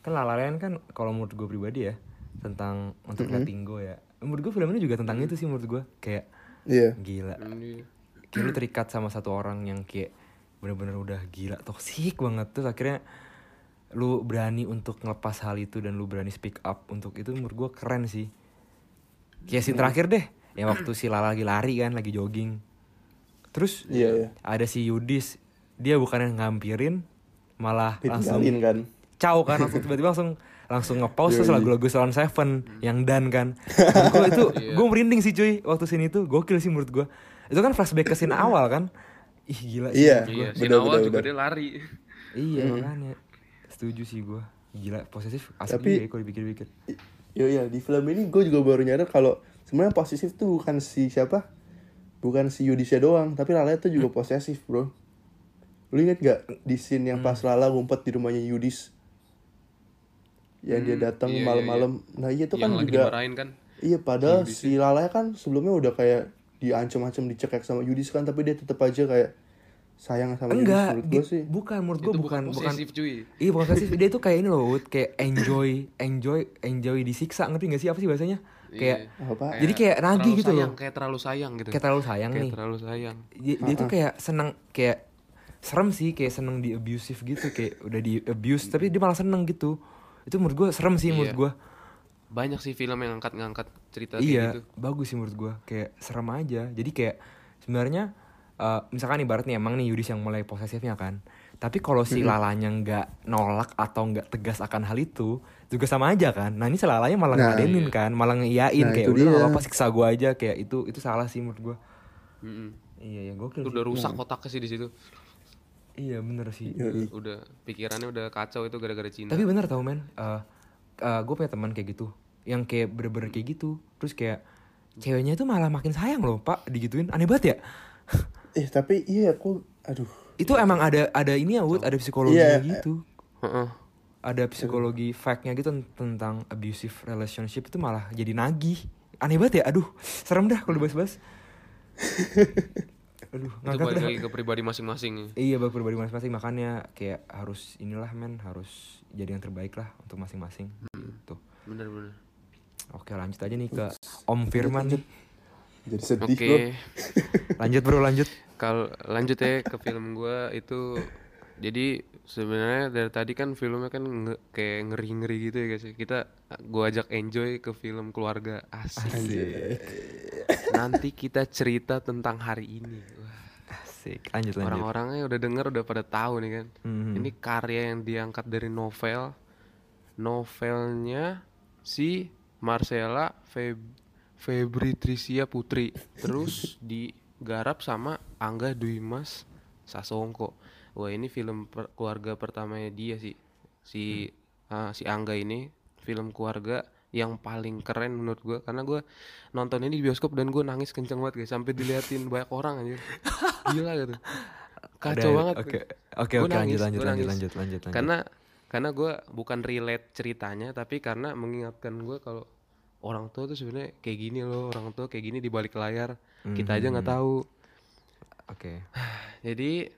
kan lalalayan kan kalau menurut gue pribadi ya tentang untuk letting go ya menurut gue film ini juga tentang itu sih menurut gue kayak Iya. gila kayak lu terikat sama satu orang yang kayak bener-bener udah gila toksik banget terus akhirnya lu berani untuk ngelepas hal itu dan lu berani speak up untuk itu menurut gue keren sih kayak scene terakhir deh yang waktu si Lala lagi lari kan lagi jogging terus Iya, iya. ada si Yudis dia bukannya ngampirin malah langsung kan. caw kan langsung tiba-tiba langsung langsung nge-pause terus lagu-lagu Salon Seven yang dan kan. Gue itu gue merinding sih cuy waktu scene itu. Gokil sih menurut gue itu kan flashback ke scene awal kan? Ih gila sih. Iya. iya scene bener, awal juga bener. dia lari. Iya makanya. Setuju sih gue gila posesif asli Tapi- ya kalau dipikir-pikir Yo iya di film ini gue juga baru nyadar kalau sebenarnya posesif tuh bukan si siapa, bukan si Yudisnya doang, tapi Lala tuh juga posesif bro. Lu inget gak di scene yang pas Lala ngumpet di rumahnya Yudis, yang dia datang iya, iya, malam-malam. Nah iya tuh yang kan lagi juga. dimarahin kan? Iya padahal si Lala kan sebelumnya udah kayak diancam-ancam dicekek sama Yudis kan, tapi dia tetap aja kayak sayang sama Yudis enggak menurut gue sih. bukan menurut gue itu bukan bukan posesif cuy. Iya bukan posesif. Dia tuh kayak ini loh Wood. kayak enjoy enjoy enjoy disiksa. Ngerti gak sih apa sih bahasanya? Kayak Apa? jadi kayak nagih gitu loh. sayang, kayak terlalu sayang gitu. Kayak terlalu sayang kayak nih. terlalu sayang. Dia, dia tuh kayak seneng kayak serem sih kayak seneng di abusive gitu kayak udah di abuse tapi dia malah seneng gitu itu menurut gue serem sih menurut Iya. gue banyak sih film yang ngangkat-ngangkat cerita iya kayak gitu. bagus sih menurut gue kayak serem aja. Jadi kayak sebenarnya eh, misalkan ibarat nih emang nih Yudis yang mulai posesifnya kan. Tapi kalau si lalanya nggak nolak atau nggak tegas akan hal itu juga sama aja kan. Nah ini si lalanya malah Nah, ngadenin kan malah ngeiyain Nah, kayak itu udah nggak apa-apa siksa gue aja. Kayak itu itu salah sih menurut gue Mm-mm. iya ya sih. udah rusak otaknya sih di situ iya bener sih Yoi. udah pikirannya udah kacau itu gara-gara Cina Tapi bener tau men, gue punya teman kayak gitu, yang kayak bener-bener kayak gitu, terus kayak ceweknya itu malah makin sayang loh pak, digituin, aneh banget ya. Eh tapi iya kok, aduh. Itu emang ada ada ini ya Wood, ada psikologinya Iya. gitu, Heeh. ada psikologi fact-nya gitu ten- tentang abusive relationship itu malah jadi nagih, aneh banget ya, aduh serem dah kalau dibahas-bahas. aduh itu balik dah. lagi ke pribadi masing-masing Iya bagi pribadi masing-masing makanya kayak harus inilah men harus jadi yang terbaik lah untuk masing-masing. Tuh. bener-bener Oke lanjut aja nih ke Om Firman nih. Jadi sedih oke bro. Lanjut bro lanjut. kalau lanjut ya ke film gua itu jadi sebenarnya dari tadi kan filmnya kan nge- kayak ngeri-ngeri gitu ya guys ya. kita gua ajak enjoy ke film keluarga asik nanti kita cerita tentang hari ini Asik lanjut lanjut. orang-orangnya udah denger udah pada tahu nih kan Mhm. ini karya yang diangkat dari novel novelnya si Marcella Feb Febri Trisia Putri. Terus digarap sama Angga Dwi Mas Sasongko. Wah, ini film per- keluarga pertamanya dia sih. Si ah, si Angga ini film keluarga yang paling keren menurut gua karena gua nonton ini di bioskop dan gua nangis kenceng banget guys sampai diliatin banyak orang aja. Gila gitu. Kacau Ada- banget. Oke, oke, oke, lanjut, lanjut, lanjut, lanjut, lanjut, lanjut. Karena karena gue bukan relate ceritanya tapi karena mengingatkan gue kalau orang tua tuh sebenarnya kayak gini loh orang tua kayak gini di balik layar kita aja Hmm. nggak tahu Oke. jadi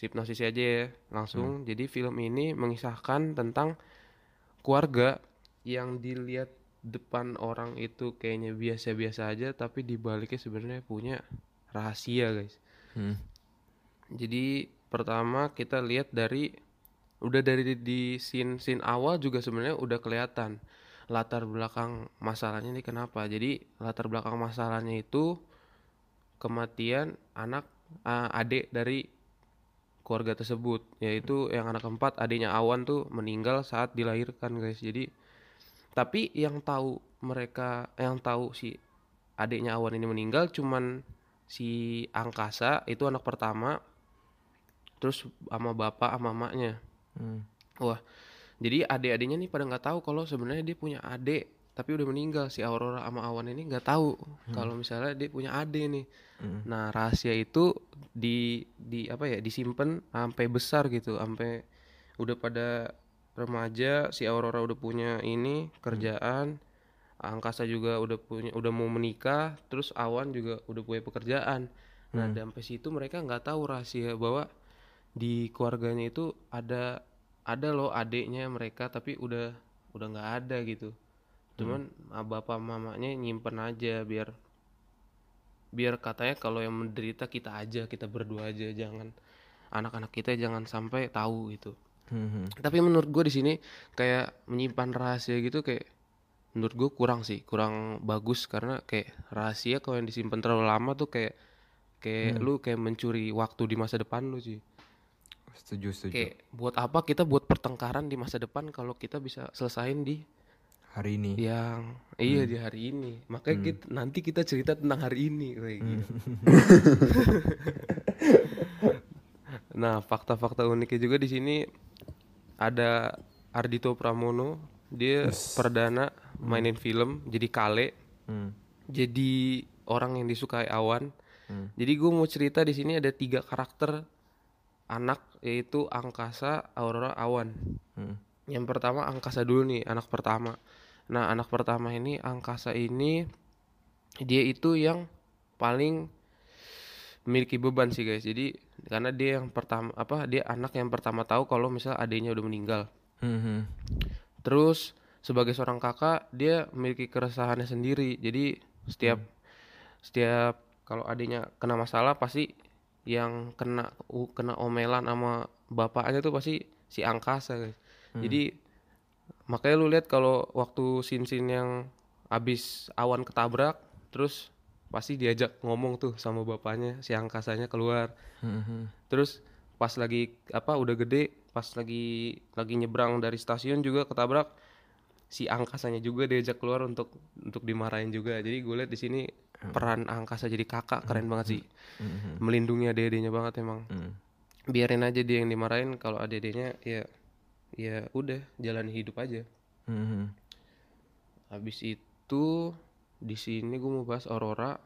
hipnosis aja ya langsung jadi film ini mengisahkan tentang keluarga yang dilihat depan orang itu kayaknya biasa-biasa aja tapi di baliknya sebenarnya punya rahasia guys Hmm. jadi pertama kita lihat dari udah dari di, scene scene awal juga sebenarnya udah kelihatan latar belakang masalahnya ini kenapa. Jadi latar belakang masalahnya itu kematian anak ah, adik dari keluarga tersebut yaitu yang anak keempat adiknya Awan tuh meninggal saat dilahirkan guys. Jadi tapi yang tahu mereka yang tahu si adiknya Awan ini meninggal cuman si Angkasa itu anak pertama terus sama bapak sama emaknya. Hmm. wah jadi adik-adiknya nih pada nggak tahu kalau sebenarnya dia punya adik tapi udah meninggal. Si Aurora sama Awan ini nggak tahu kalau misalnya dia punya adik nih. Hmm. nah rahasia itu di di apa ya disimpan sampai besar gitu sampai udah pada remaja si Aurora udah punya ini kerjaan Angkasa juga udah punya udah mau menikah terus Awan juga udah punya pekerjaan nah Hmm. sampai situ mereka nggak tahu rahasia bahwa di keluarganya itu ada ada loh adiknya mereka tapi udah udah nggak ada gitu cuman ah, bapak mamanya nyimpen aja biar biar katanya kalau yang menderita kita aja kita berdua aja jangan anak-anak kita jangan sampai tahu gitu Hmm. tapi menurut gue di sini kayak menyimpan rahasia gitu kayak menurut gue kurang sih kurang bagus karena kayak rahasia kalau yang disimpan terlalu lama tuh kayak kayak lu kayak mencuri waktu di masa depan lu sih. Setuju, setuju. kayak buat apa kita buat pertengkaran di masa depan kalau kita bisa selesain di Hari ini. yang iya di hari ini. Makanya kita, nanti kita cerita tentang hari ini kayak gitu. Nah fakta-fakta uniknya juga di sini ada Ardito Pramono. Dia perdana mainin film jadi Kale Hmm. jadi orang yang disukai Awan Hmm. jadi gue mau cerita di sini ada tiga karakter anak yaitu Angkasa Aurora Awan Hmm. yang pertama angkasa dulu nih, anak pertama. Nah, anak pertama ini angkasa ini dia itu yang paling memiliki beban sih guys. Jadi karena dia yang pertama apa dia anak yang pertama tahu kalau misal adiknya udah meninggal. Hmm, hmm. Terus sebagai seorang kakak dia memiliki keresahannya sendiri. Jadi setiap setiap kalau adiknya kena masalah pasti yang kena u- kena omelan sama bapaknya tuh pasti si angkasa guys. Jadi makanya lu lihat kalau waktu scene-scene yang abis awan ketabrak terus pasti diajak ngomong tuh sama bapaknya si angkasanya keluar. Hmm, hmm. Terus pas lagi apa udah gede, pas lagi lagi nyebrang dari stasiun juga ketabrak si angkasanya juga diajak keluar untuk untuk dimarahin juga. Jadi gue lihat di sini peran angkasa jadi kakak keren banget sih. Hmm, Melindungi adik-adiknya banget emang. hmm. Biarin aja dia yang dimarahin kalau adik-adiknya ya ya udah jalani hidup aja. Hmm, hmm. Habis itu di sini gue mau bahas Aurora.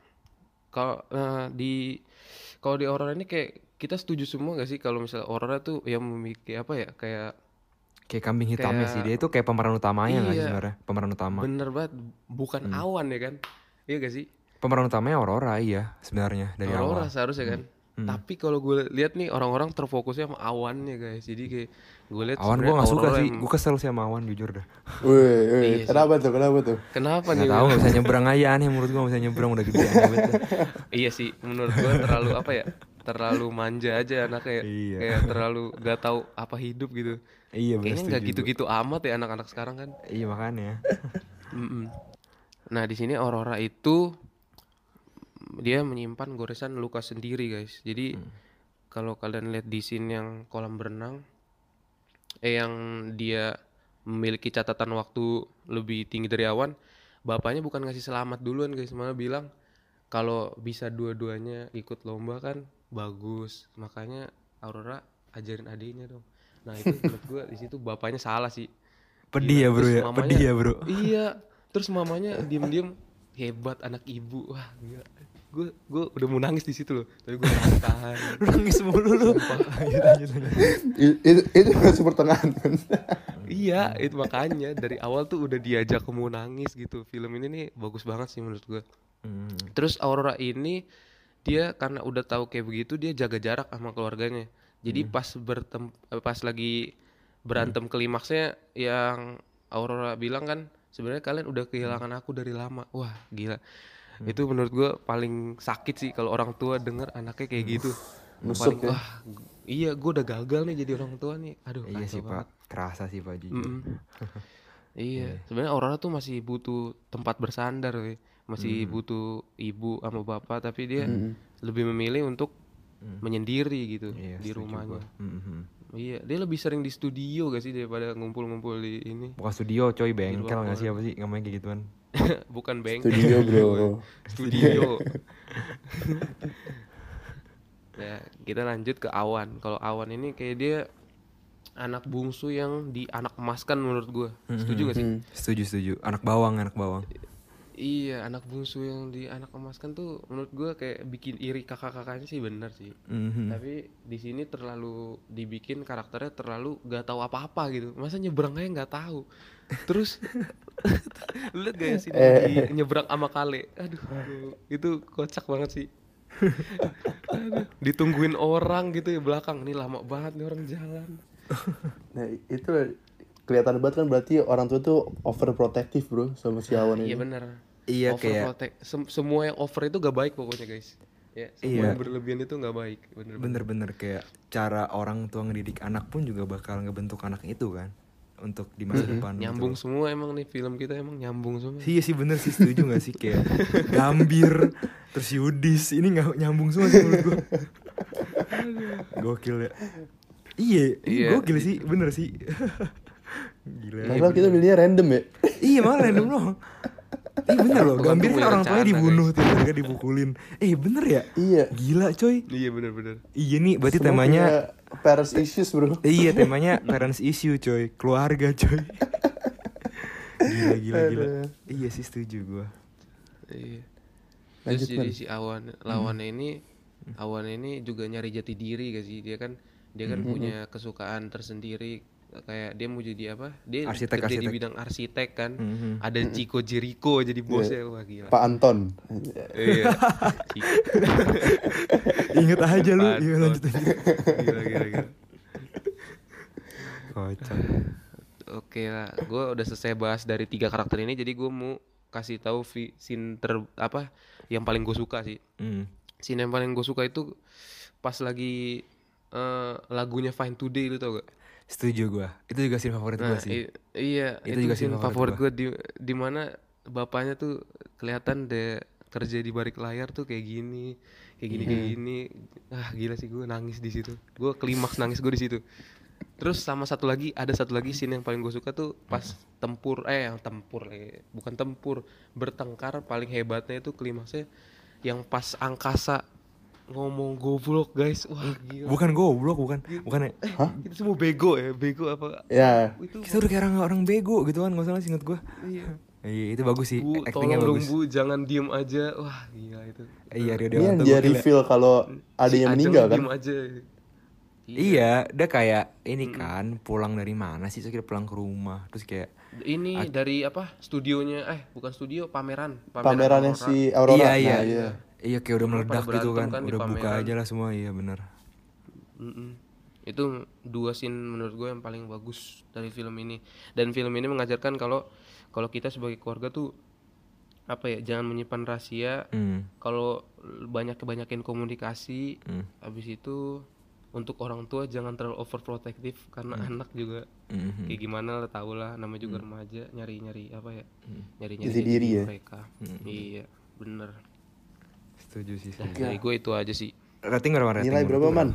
Kalau eh, di kalau di Aurora ini kayak kita setuju semua gak sih kalau misalnya Aurora tuh yang memiliki apa ya kayak Kayak kambing hitamnya Kayak- sih dia itu kayak pemeran utamanya nggak sih Iya. sebenarnya pemeran utama. bener banget bukan awan ya kan? Iya gak sih? Pemeran utamanya Aurora iya sebenarnya dari Aurora awal. seharusnya kan. Tapi kalau gue lihat nih orang-orang terfokusnya sama awannya guys. Jadi kayak gue lihat Awan gue gak suka sih, yang- gue kesel sih sama Awan jujur dah. Wih, wih, Iya sih. kenapa tuh? Kenapa tuh? Kenapa Gak nih? tau gak bisa nyebrang aja aneh menurut gue gak bisa nyebrang udah gede dah. iya sih, menurut gue terlalu apa ya? Terlalu manja aja anaknya. Iya. Kayak terlalu gak tahu apa hidup gitu. Iya Kayaknya nggak gitu-gitu amat ya anak-anak sekarang kan. Iya makanya. Mm-mm. Nah di sini Aurora itu dia menyimpan goresan luka sendiri guys. Jadi kalau kalian lihat di scene yang kolam berenang, eh yang dia memiliki catatan waktu lebih tinggi dari awan, bapaknya bukan ngasih selamat duluan guys malah bilang kalau bisa dua-duanya ikut lomba kan bagus. Makanya Aurora ajarin adiknya dong. Nah itu menurut gua di situ bapaknya salah sih. Pedih ya, bro, Terus ya? mamanya- Pedih ya, bro? iya. Terus mamanya diem-diem hebat anak ibu. Wah gila. Gue gue udah mau nangis di situ loh. Tapi gue tahan. Lu nangis mulu lu. Lanjut, itu itu masih pertengahan kan iya itu makanya dari awal tuh udah diajak mau nangis gitu. Film ini nih bagus banget sih menurut gue Hmm. terus Aurora ini dia karena udah tahu kayak begitu dia jaga jarak sama keluarganya jadi pas bertem eh, pas lagi berantem klimaksnya yang Aurora bilang kan sebenarnya kalian udah kehilangan aku dari lama wah gila itu menurut gua paling sakit sih kalau orang tua denger anaknya kayak gitu Nusuk paling ya. wah iya gua udah gagal nih jadi orang tua nih aduh Iya sih, banget. Pak. Kerasa sih, Pak, jujur. Mm-mm. iya, sebenarnya Aurora tuh masih butuh tempat bersandar, we. Masih butuh ibu sama bapak, tapi dia lebih memilih untuk menyendiri gitu Iya, di rumahnya. Mhm. Iya, dia lebih sering di studio gak sih daripada ngumpul-ngumpul di ini. Bukan studio, coy, bengkel nggak sih apa sih namanya kayak gituan? Bukan bengkel. studio bro Studio. ya, kita lanjut ke Awan. Kalau Awan ini kayak dia anak bungsu yang di anak emaskan menurut gua. Setuju gak sih? Setuju, setuju. Anak bawang, anak bawang. Iya, anak bungsu yang di anak emaskan tuh menurut gua kayak bikin iri kakak-kakaknya sih bener sih. Mhm. Tapi di sini terlalu dibikin karakternya terlalu gak tahu apa-apa gitu. Masa nyebrang aja nggak tahu. Terus lu gak ya sih lagi nyebrang sama kale. Aduh, itu kocak banget sih. Aduh, ditungguin orang gitu ya belakang. Ini lama banget nih orang jalan. nah itu kelihatan banget kan berarti orang tua tuh overprotective bro sama si Awan Iya ini bener. Iya, kayak- Overprotect- sem- semua yang over itu gak baik pokoknya guys. Ya, semua Iya. yang berlebihan itu gak baik. Bener. Bener-bener kayak cara orang tua ngedidik anak pun juga bakal ngebentuk anak itu kan untuk di masa depan. gitu Nyambung loh. semua emang nih film kita emang nyambung semua. Iya sih bener sih setuju gak sih kayak Gambir terus Yudis ini nggak nyambung semua sih menurut gue. Gokil ya. Iya, Iya. gokil sih, bener sih. Gila. Padahal kita milihnya random ya iya malah random doang. Iya bener loh, Gambir kan punya orang tuanya dibunuh tuh mereka dipukulin. Eh bener ya? Iya Gila coy. Iya bener-bener. Iya nih berarti Semua temanya parents issues bro Iya temanya parents issue coy Keluarga coy Gila gila gila Aduh. Iya sih setuju gua Iya. Lanjut, Terus jadi Man. si Awan lawannya ini Awan ini juga nyari jati diri gak sih? Dia kan dia kan punya kesukaan tersendiri kayak dia mau jadi apa? Dia Arsitek, kerja di arsitek. bidang arsitek kan. Mhm. Ada Chico Jericho jadi bosnya wah gila. Pak Anton Iya. Ingat aja lu Iya lanjut aja Gila gila gila. Kocak Oke lah, gue udah selesai bahas dari tiga karakter ini, jadi gue mau kasih tahu scene ter apa yang paling gue suka sih. Hmm. Scene yang paling gue suka itu pas lagi eh, lagunya Fine Today lu tau gak? Setuju gua Itu juga scene favorit gua Nah, sih i- iya Itu itu, juga scene favorit favorit gue di di mana bapaknya tuh kelihatan deh kerja di balik layar tuh kayak gini, kayak gini kayak gini. Ah gila sih gue nangis di situ. Gue klimaks nangis gue di situ. Terus sama satu lagi ada satu lagi scene yang paling gue suka tuh pas tempur eh yang tempur eh bukan tempur bertengkar paling hebatnya itu klimaksnya yang pas angkasa ngomong goblok guys. Wah gila. Bukan goblok bukan. Bukan ya. Itu semua bego ya bego apa? Ya. Itu Kita udah kayak orang, orang bego gitu kan Gak salah sih inget gua. Iya. Iya itu bagus sih Bu, Actingnya tolong dong bagus. Bu, jangan diem aja. Wah, gila itu. Iya Rio Ini yang Dewanto dia gokil ya. reveal kalau ada Si yang meninggal kan? Diem aja. Iya. Dia kayak Ini kan Pulang dari mana sih? Terus kita pulang ke rumah. Terus kayak Ini dari apa? Studionya eh bukan studio, pameran. Pamerannya Aurora. si Aurora. Iya. Nah, iya. Iya. Iya kayak udah Pada meledak gitu kan kan Udah buka pameran. aja lah semua Iya bener Mm-mm. Itu dua scene menurut gue yang paling bagus dari film ini. Dan film ini mengajarkan kalau kalau kita sebagai keluarga tuh apa ya, jangan menyimpan rahasia. Hmm. Kalau banyak kebanyakin komunikasi, Hmm. habis itu untuk orang tua jangan terlalu overprotective karena anak juga Mhm. kayak gimana lah tau lah namanya juga remaja nyari nyari apa ya nyari nyari Jati diri ya. mereka iya bener Setuju sih setuju. dari gue itu aja sih Rating berapa rating? Nilai berapa man?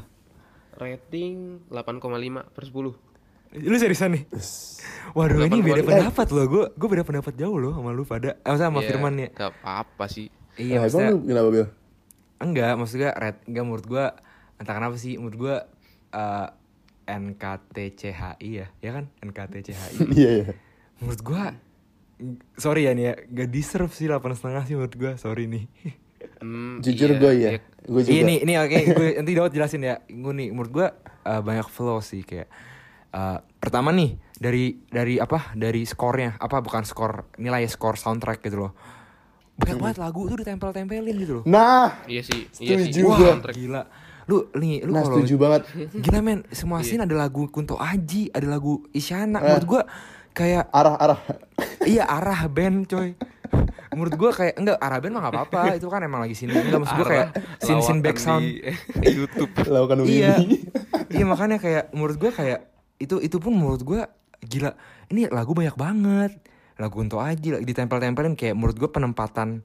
rating 8,5 per 10 Lu seriusan nih? Waduh ini beda pendapat loh. Gue gue beda pendapat jauh loh sama lu pada. Eh, sama Iya, Firman ya. Gak apa-apa sih. Iya Nah, maksudnya emang kenapa Bil? enggak maksudnya red enggak menurut gue entah kenapa sih menurut gue eh NKTCHI ya ya kan NKTCHI Iya iya. menurut gue sorry ya nih ya gak deserve sih delapan setengah sih menurut gue sorry nih Hmm, Jujur iya, gue ya. iya. Gue juga. ini ini oke gue nanti Daud jelasin ya gue nih menurut gue eh, banyak flow sih kayak eh, pertama nih dari dari apa dari skornya apa bukan skor nilai skor soundtrack gitu loh banyak banget lagu tuh ditempel-tempelin gitu loh Nah, Iya sih, iya sih. Wah. Soundtrack. gila. Lu nih, lu nah kalau setuju banget. Gila men, semua scene ada lagu Kunto Aji, ada lagu Isyana. Eh. Menurut gua kayak Arah-arah. iya arah band coy. Menurut gua kayak enggak arah band mah gak apa-apa, itu kan emang lagi sini. Enggak maksud gua kayak scene Lawakan back sound. di YouTube. Lakukan iya. Iya makanya kayak menurut gua kayak itu itu pun menurut gua gila. Ini lagu banyak banget. Lagu Kunto Aji ditempel-tempelin kayak menurut gua penempatan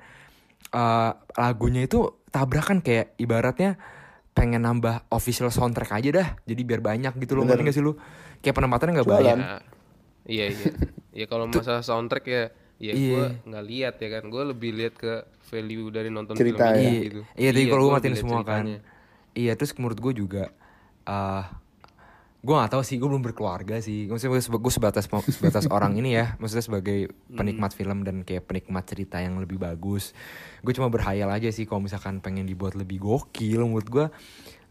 eh, lagunya itu tabrakan kayak ibaratnya pengen nambah official soundtrack aja dah jadi biar banyak gitu loh ngerti gak sih lu kayak penempatannya nggak banyak Ya, iya iya. Ya kalau masalah soundtrack ya ya Iya. gue nggak lihat ya kan. Gue lebih lihat ke value dari nonton Cerita film ya. ini iya gitu. iya tadi kalau gua gue matiin semua kan ceritanya. iya terus menurut gue juga eh gue gak tahu sih gue belum berkeluarga sih maksudnya gue sebatas sebatas orang ini ya maksudnya sebagai penikmat film dan kayak penikmat cerita yang lebih bagus gue cuma berhayal aja sih kalau misalkan pengen dibuat lebih gokil menurut gue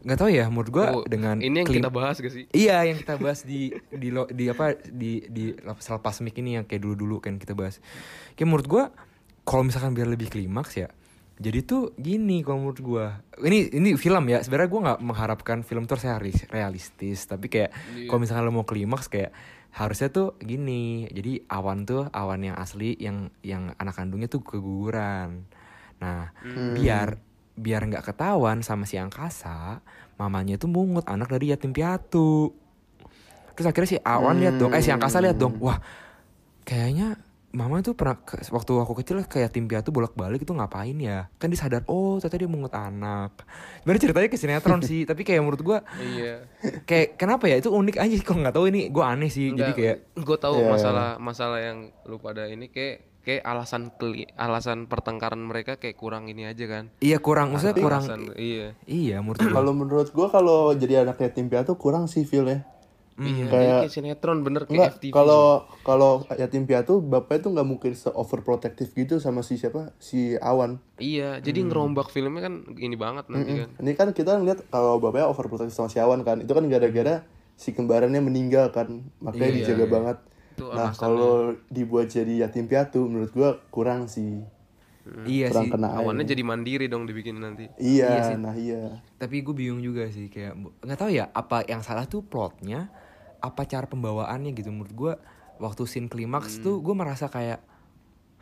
nggak tahu ya menurut gue Oh, dengan ini yang kita bahas gak sih? Iya yang kita bahas di di lo- di apa di di selepas mic ini yang kayak dulu-dulu kan kita bahas. Kayak menurut gua kalau misalkan biar lebih klimaks ya. Jadi tuh gini kalau menurut gua. Ini ini film ya. Sebenarnya gua nggak mengharapkan film tuh realis, realistis, tapi kayak kalau misalkan lo mau klimaks kayak harusnya tuh gini. Jadi awan tuh awan yang asli yang yang anak kandungnya tuh keguguran. Nah, biar biar nggak ketahuan sama si angkasa, mamanya tuh mungut anak dari yatim piatu. Terus akhirnya si Awan lihat dong, eh si angkasa lihat dong, wah kayaknya mama tuh pernah ke- waktu aku kecil kayak yatim piatu bolak-balik itu ngapain ya? Kan dia sadar, oh ternyata dia mungut anak. Sebenarnya ceritanya ke sinetron sih, tapi kayak menurut gua Iya. kayak kenapa ya itu unik aja kalau nggak tahu ini gua aneh sih. Jadi kayak gue tahu Iya. masalah masalah yang lu pada ini kayak kayak alasan keli, alasan pertengkaran mereka kayak kurang ini aja kan. iya kurang, maksudnya kurang. Alasan- iya. Iya menurut. Kalau menurut gua kalau jadi anak yatim piatu kurang sih feel ya. Iya, Kayak- sinetron bener kayak Enggak, FTV. kalau kalau yatim piatu bapaknya tuh nggak mungkin se overprotective gitu sama si siapa si Awan. Iya, jadi ngerombak filmnya kan ini banget nanti kan. Ini kan kita ngeliat kalau bapaknya overprotective sama si Awan kan, itu kan gara-gara si kembarannya meninggal kan, makanya Iya, dijaga iya. banget. Itu Nah kalau dibuat jadi yatim piatu, menurut gua kurang sih, Iya kurang sih. kena air. Awannya jadi mandiri dong dibikin nanti. Iya, nah iya. tapi gue bingung juga sih kayak nggak tahu ya apa yang salah tuh plotnya apa cara pembawaannya gitu. Menurut gue waktu scene klimaks tuh gue merasa kayak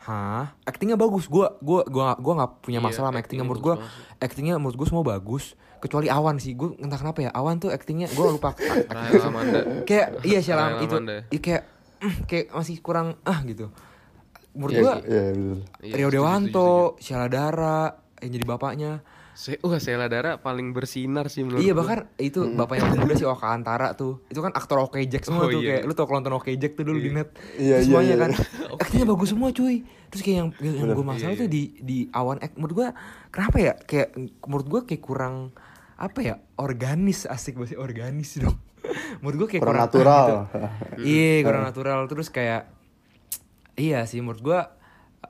hah? Actingnya bagus. Gue gue gue gua nggak punya Iya, masalah sama actingnya menurut gue bagus actingnya menurut gue semua bagus kecuali awan sih. Gue entah kenapa ya awan tuh actingnya gue lupa kayak iya sih itu. Iya, kayak mm, kayak masih kurang ah gitu. Menurut Iya, gue sih, iya, betul. Iya, Rio Dewanto Sheila Dara yang jadi bapaknya. Se wah, Sheila Dara paling bersinar sih menurut Iya gua. bahkan itu bapak yang muda si Oka Antara tuh. Itu kan aktor Oke Jack semua Oh, tuh iya. Kayak lu tau kalau nonton Oke Jack tuh dulu di net. Iya, Terus iya, Semuanya iya. kan. Aktingnya bagus semua cuy. Terus kayak yang, yang gue masalah tuh di di awan act Menurut gue kenapa ya? Kayak menurut gue kayak kurang Apa ya? Organis asik bahasa organis dong Menurut gue kayak Kurang kurang, natural. gitu. Iya kurang natural. Terus kayak Iya sih menurut gue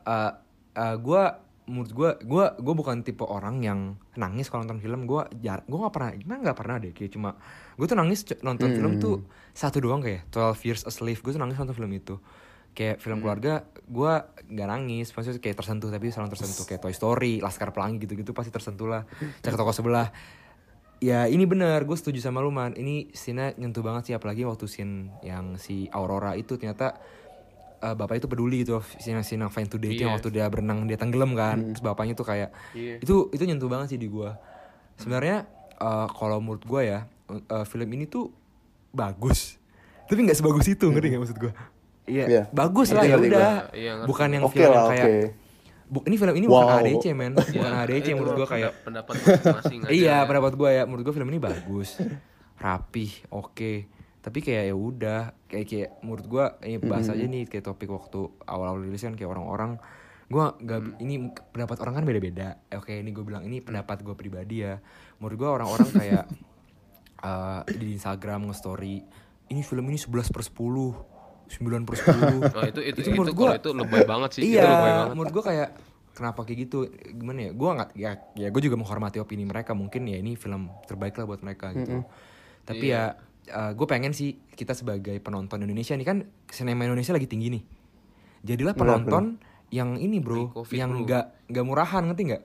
uh, uh, Gue menurut gue gue gue bukan tipe orang yang nangis kalau nonton film. Gue jar gue nggak pernah gimana nggak pernah deh kayak cuma gue tuh nangis nonton film tuh satu doang kayak 12 Years a Slave. Gue tuh nangis nonton film itu. Kayak film keluarga gue nggak nangis. Maksudnya kayak tersentuh tapi selalu tersentuh. Kayak Toy Story Laskar Pelangi gitu-gitu pasti tersentuh lah. Cek toko sebelah ya ini bener gue setuju sama lu man ini scene nyentuh banget sih apalagi waktu scene yang si Aurora itu ternyata eh, bapak itu peduli gitu scene scene yang Fine Today itu yang Iya. waktu dia berenang dia tenggelam kan terus bapaknya tuh kayak Iya. itu itu nyentuh banget sih di gue sebenarnya eh, kalau menurut gue ya eh, film ini tuh bagus tapi nggak sebagus itu ngerti nggak maksud gue iya Iya. bagus lah ya udah. Iya, bukan yang Oke film lah, yang kayak oke. Bu, ini film ini bukan Wow. ADC men. Bukan ADC Itu menurut gue kayak pendapat masing-masing aja. Iya pendapat gue ya. Menurut gue film ini bagus Rapih Oke. Tapi kayak ya udah kayak kayak menurut gua ini bahas aja nih kayak topik waktu awal-awal rilis kan kayak orang-orang. Gua nggak ini pendapat orang kan beda-beda. Oke ini gue bilang ini pendapat gue pribadi ya. Menurut gua orang-orang kayak eh, di Instagram nge-story ini film ini 11 per 10 9 per 10 Nah, itu itu itu, menurut kalau gua- itu lebay banget sih. iya Itu lebay banget. menurut gue kayak kenapa kayak gitu gimana ya gue nggak ya ya gue juga menghormati opini mereka mungkin ya ini film terbaik lah buat mereka gitu tapi Iya. ya gue pengen sih kita sebagai penonton Indonesia nih kan sinema Indonesia lagi tinggi nih jadilah Benar, penonton yang ini bro Pre-Covid, yang bro. nggak nggak murahan ngerti nggak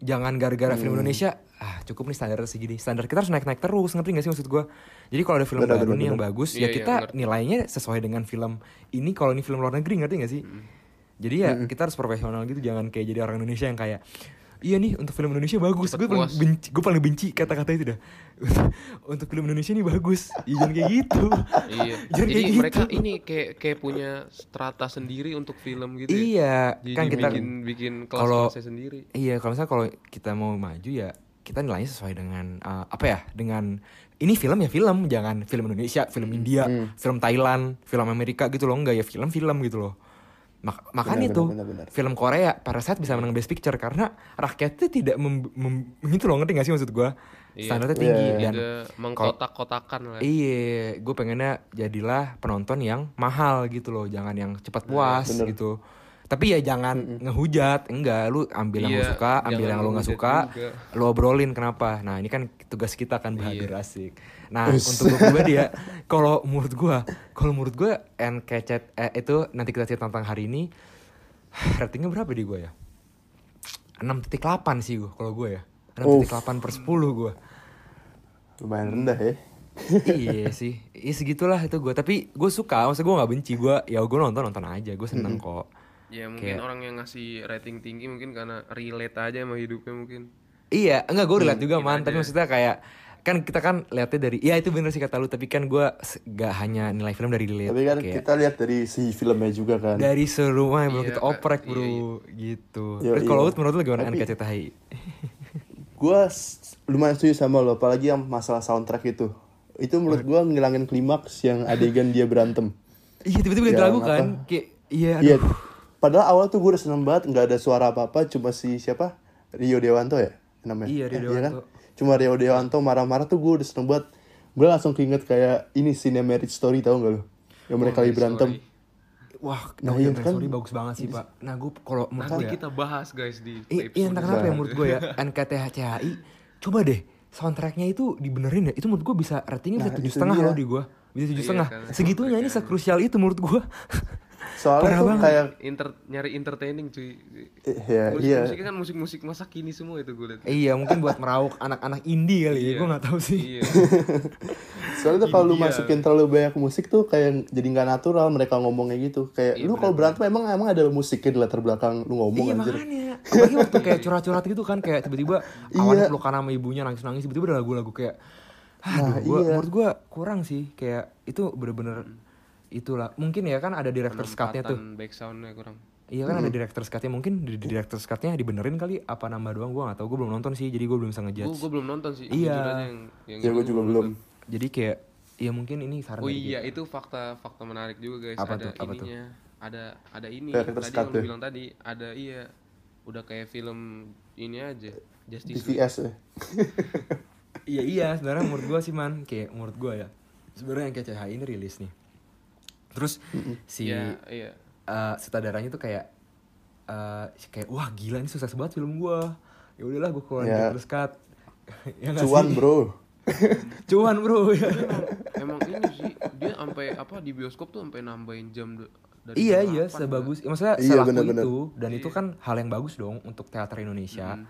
jangan gara-gara Hmm. film Indonesia ah cukup nih standar segini standar kita harus naik-naik terus ngerti gak sih maksud gue jadi kalau ada film Benar, baru benar, nih yang benar. bagus Iya, ya iya, kita ngerti. nilainya sesuai dengan film ini kalau ini film luar negeri ngerti gak sih jadi ya kita harus profesional gitu jangan kayak jadi orang Indonesia yang kayak iya nih untuk film Indonesia bagus gue paling benci gue paling benci kata-kata itu dah untuk film Indonesia nih bagus ya, jangan kayak gitu Iya. Jangan Jadi kayak mereka gitu. ini kayak kayak punya strata sendiri untuk film gitu. ya. iya Jadi kan kita bikin bikin kalau- sendiri. Iya, kalau misalnya kalau kita mau maju ya kita nilainya sesuai dengan uh, apa ya? Dengan ini film ya film, jangan film Indonesia, film India, film Thailand, film Amerika gitu loh, enggak ya film-film gitu loh. Mak- makanya Benar, tuh benar, benar, benar. film Korea Parasite bisa menang Best Picture karena rakyatnya tidak mem, mem- gitu loh ngerti gak sih maksud gua? Iya. Standarnya tinggi Iya, iya. dan Ada mengkotak-kotakan lah. Iya, gue pengennya jadilah penonton yang mahal gitu loh, jangan yang cepat puas Bener. gitu. Tapi ya jangan ngehujat, enggak, lu ambil yang lu Iya, suka, ambil jangan yang lu nggak suka, juga. lu obrolin kenapa. Nah ini kan tugas kita kan Iya. bahagia asik. Nah untuk gue pribadi ya, kalau menurut gue, kalau menurut gue NKCT eh, itu nanti kita cerita tentang hari ini, ratingnya berapa di gue ya? 6.8 sih gue kalau gue ya. 6.8 per 10 gue. lumayan rendah ya iya sih, iya segitulah itu gue. Tapi gue suka, maksud gue nggak benci gue. Ya gue nonton nonton aja, gue seneng kok. Ya mungkin Kayak- orang yang ngasih rating tinggi mungkin karena relate aja sama hidupnya mungkin. Iya, enggak gue relate juga mungkin man. aja. Tapi maksudnya kayak kan kita kan lihatnya dari, ya itu bener sih kata lu. Tapi kan gue gak hanya nilai film dari relate. tapi kan kayak kita lihat dari si filmnya juga kan dari serumah yang belum Iya, kita oprek Iya, bro, iya. gitu. Yo, Terus kalau iya. lu menurut lu gimana NKCTHI? gue lumayan setuju sama lo apalagi yang masalah soundtrack itu itu menurut gue ngilangin klimaks yang adegan dia berantem Iya tiba-tiba ganti lagu kan, kayak iya. iya. Padahal awal tuh gue udah seneng banget nggak ada suara apa apa cuma si siapa? Rio Dewanto ya namanya? Iya, Rio Eh, Dewanto. cuma Rio Dewanto marah-marah tuh gue udah seneng banget. Gue langsung keinget kayak ini cinematic story tau gak lo yang mereka lagi Marriage berantem. Story. Wah, Nah, iya iya kan. sorry bagus banget sih pak. Nah gue kalau menurut Nanti gue ya, kita bahas guys di iya entah kenapa ya Nah. menurut gue ya? NKTHCHI coba deh soundtracknya itu dibenerin ya? Itu menurut gue bisa ratingnya bisa Nah, tujuh itu setengah loh di gue bisa tujuh Iya, setengah. kan. segitunya ini sekrusial itu menurut gue soalnya Parah tuh banget. kayak Inter, nyari entertaining cuy. eh, ya, musik iya musiknya kan musik-musik masa kini semua itu gue liat. iya mungkin buat meraup anak-anak indie kali ya Iya. gue nggak tahu sih Iya. Soalnya tuh kalau lu masukin terlalu banyak musik tuh kayak jadi nggak natural mereka ngomongnya gitu. Kayak Iya, lu kalau berantem emang emang ada musiknya di latar belakang lu ngomong iya anjir. makanya apalagi waktu kayak curhat-curhat gitu kan kayak tiba-tiba Iya. awalnya pelukan sama ibunya nangis-nangis tiba-tiba ada lagu-lagu kayak aduh Nah, gua, iya. menurut gue kurang sih kayak itu bener-bener itulah mungkin ya kan ada director cut-nya tuh back soundnya kurang. Iya kan ada director cut-nya mungkin di di director cut-nya dibenerin kali apa nambah doang gue gak tahu gue belum nonton sih jadi gue belum bisa Gue ngejudge gue belum nonton sih. Iya. yang, yang Ya gue juga belum. nonton. jadi kayak ya mungkin ini saran Oh iya kita. itu fakta fakta menarik juga guys. Apa ada tuh? Apa tuh? ininya. Ada ada ini Director's tadi cut yang lu ya? bilang tadi ada iya udah kayak film ini aja Justice. TVS ya. iya iya sebenarnya menurut gue sih man kayak menurut gue ya sebenarnya yang kayak CHI ini rilis nih terus si Iya iya. eh, sutradaranya tuh kayak eh, kayak wah gila ini sukses banget film gue ya udahlah gue keluarin Ya. director's cut ya Cuan bro. cuan bro ya Emang ini sih dia sampai apa di bioskop tuh sampai nambahin jam dari iya iya 8 sebagus ya, maksudnya Iya, selaku bener-bener. itu dan itu kan hal yang bagus dong untuk teater Indonesia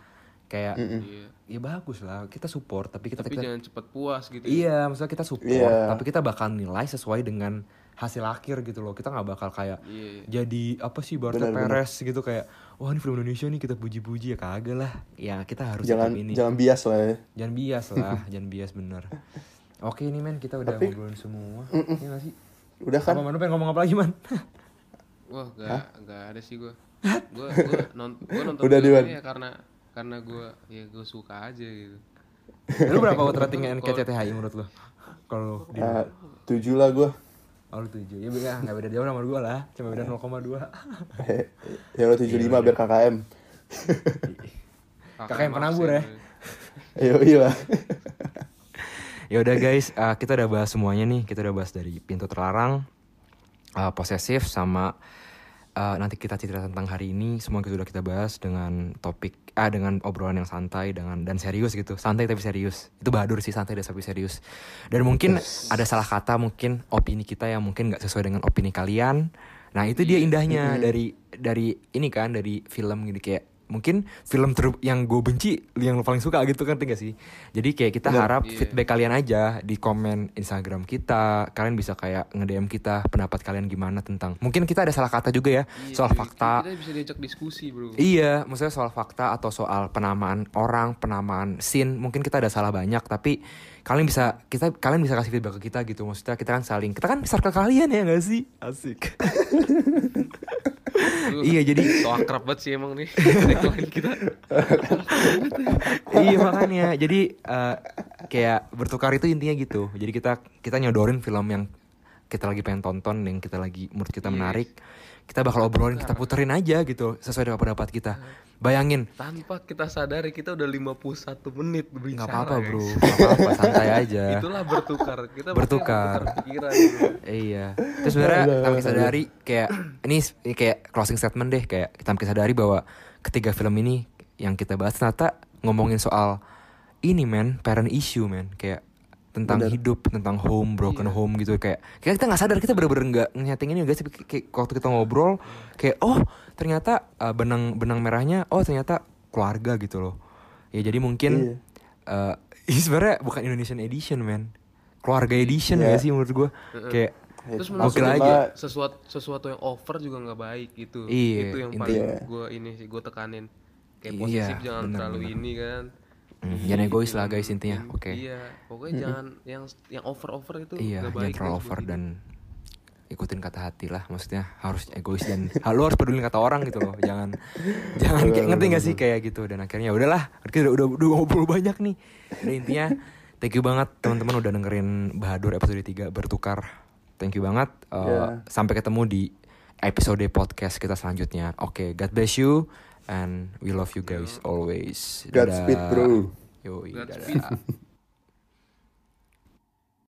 kayak kan. Iya. ya bagus lah kita support tapi kita, Tapi kita jangan cepet puas gitu. iya maksudnya kita support Iya. tapi kita bakal nilai sesuai dengan hasil akhir gitu loh kita nggak bakal kayak Iya. jadi apa sih Barca bener. Perez gitu kayak wah ini film Indonesia nih kita puji-puji ya kagak lah ya kita harus Jangan ini jangan bias lah ya. jangan bias lah jangan bias bener oke ini men kita udah Tapi- ngobrolin semua Iya nggak sih Udah kan? apa man lu pengen ngomong apa lagi man Wah, gak, gak ada sih gue. Gue non, gua nonton Udah, film Diwan. ini ya karena karena gue ya gue suka aja gitu. lu berapa vote ratingnya NKCTHI menurut lu Kalau di Ah, tujuh lah gue Oh lu tujuh. Ya beda Gak beda jauh sama gue lah. Cuma beda 0,2 ya lo tujuh lima biar KKM yang penabur ya? Ayo iya. Ya udah guys, uh, kita udah bahas semuanya nih. Kita udah bahas dari pintu terlarang, uh, posesif sama uh, nanti kita cerita tentang hari ini. Semua kita udah kita bahas dengan topik ah dengan obrolan yang santai dengan dan serius gitu. Santai tapi serius. Itu bahadur sih santai dan tapi serius. Dan mungkin ada salah kata, mungkin opini kita yang mungkin nggak sesuai dengan opini kalian. Nah, itu dia indahnya dari dari ini kan dari film gitu kayak mungkin film ter yang gue benci yang lo paling suka gitu kan tinggal sih jadi kayak kita harap feedback kalian aja di komen Instagram kita kalian bisa kayak nge DM kita pendapat kalian gimana tentang mungkin kita ada salah kata juga ya Iya, soal cuy. fakta Kita bisa diajak diskusi, Bro. Iya, maksudnya soal fakta atau soal penamaan orang, penamaan scene, mungkin kita ada salah banyak, tapi kalian bisa kita kalian bisa kasih feedback ke kita gitu. Maksudnya kita kan saling, kita kan circle kalian ya gak sih? Asik. Iya, jadi so akrab banget sih emang nih tagline kita. iya makanya. Jadi eh, kayak bertukar itu intinya gitu. Jadi kita kita nyodorin film yang kita lagi pengen tonton, yang kita lagi menurut kita Yes. menarik. Kita bakal obrolin, kita puterin aja gitu sesuai dengan pendapat kita. Bayangin, Tanpa kita sadari kita udah 51 menit berbicara. nggak apa-apa guys. bro, nggak apa-apa, santai aja. Itulah bertukar. Kita Bertukar. pikiran. bro. Iya. Terus sebenarnya tanpa kita sadari kayak ini, ini kayak closing statement deh kayak kita kita sadari bahwa ketiga film ini yang kita bahas ternyata ngomongin soal ini men parent issue men kayak tentang hidup tentang home broken home gitu kayak kayak kita nggak sadar kita bener-bener nggak nyating ini guys tapi kayak waktu kita ngobrol kayak oh ternyata uh, benang benang merahnya oh ternyata keluarga gitu loh ya jadi mungkin uh, ini sebenarnya bukan Indonesian edition men keluarga edition Iya. ya sih menurut gue kayak Terus menurut aja. sesuatu sesuatu yang over juga nggak baik gitu. Iya, itu yang paling Iya. gue ini sih gue tekanin. Kayak Iya, posesif jangan benar, terlalu benar. ini kan. Hmm, jangan egois lah guys intinya. Oke. Iya, pokoknya jangan yang yang over over itu Iya, jangan baik. terlalu over buat dan ikutin kata hati lah. Maksudnya harus egois dan lu harus peduli kata orang gitu loh. Jangan jangan kayak ngerti gak sih kayak gitu dan akhirnya ya udahlah. Kita udah, udah udah ngobrol banyak nih. Udah intinya thank you banget teman-teman udah dengerin Bahadur episode 3 bertukar. Thank you banget. Uh, Ya. Sampai ketemu di episode podcast kita selanjutnya. Oke, God bless you and we love you guys always. Godspeed, bro. Yoi, Godspeed. dadah.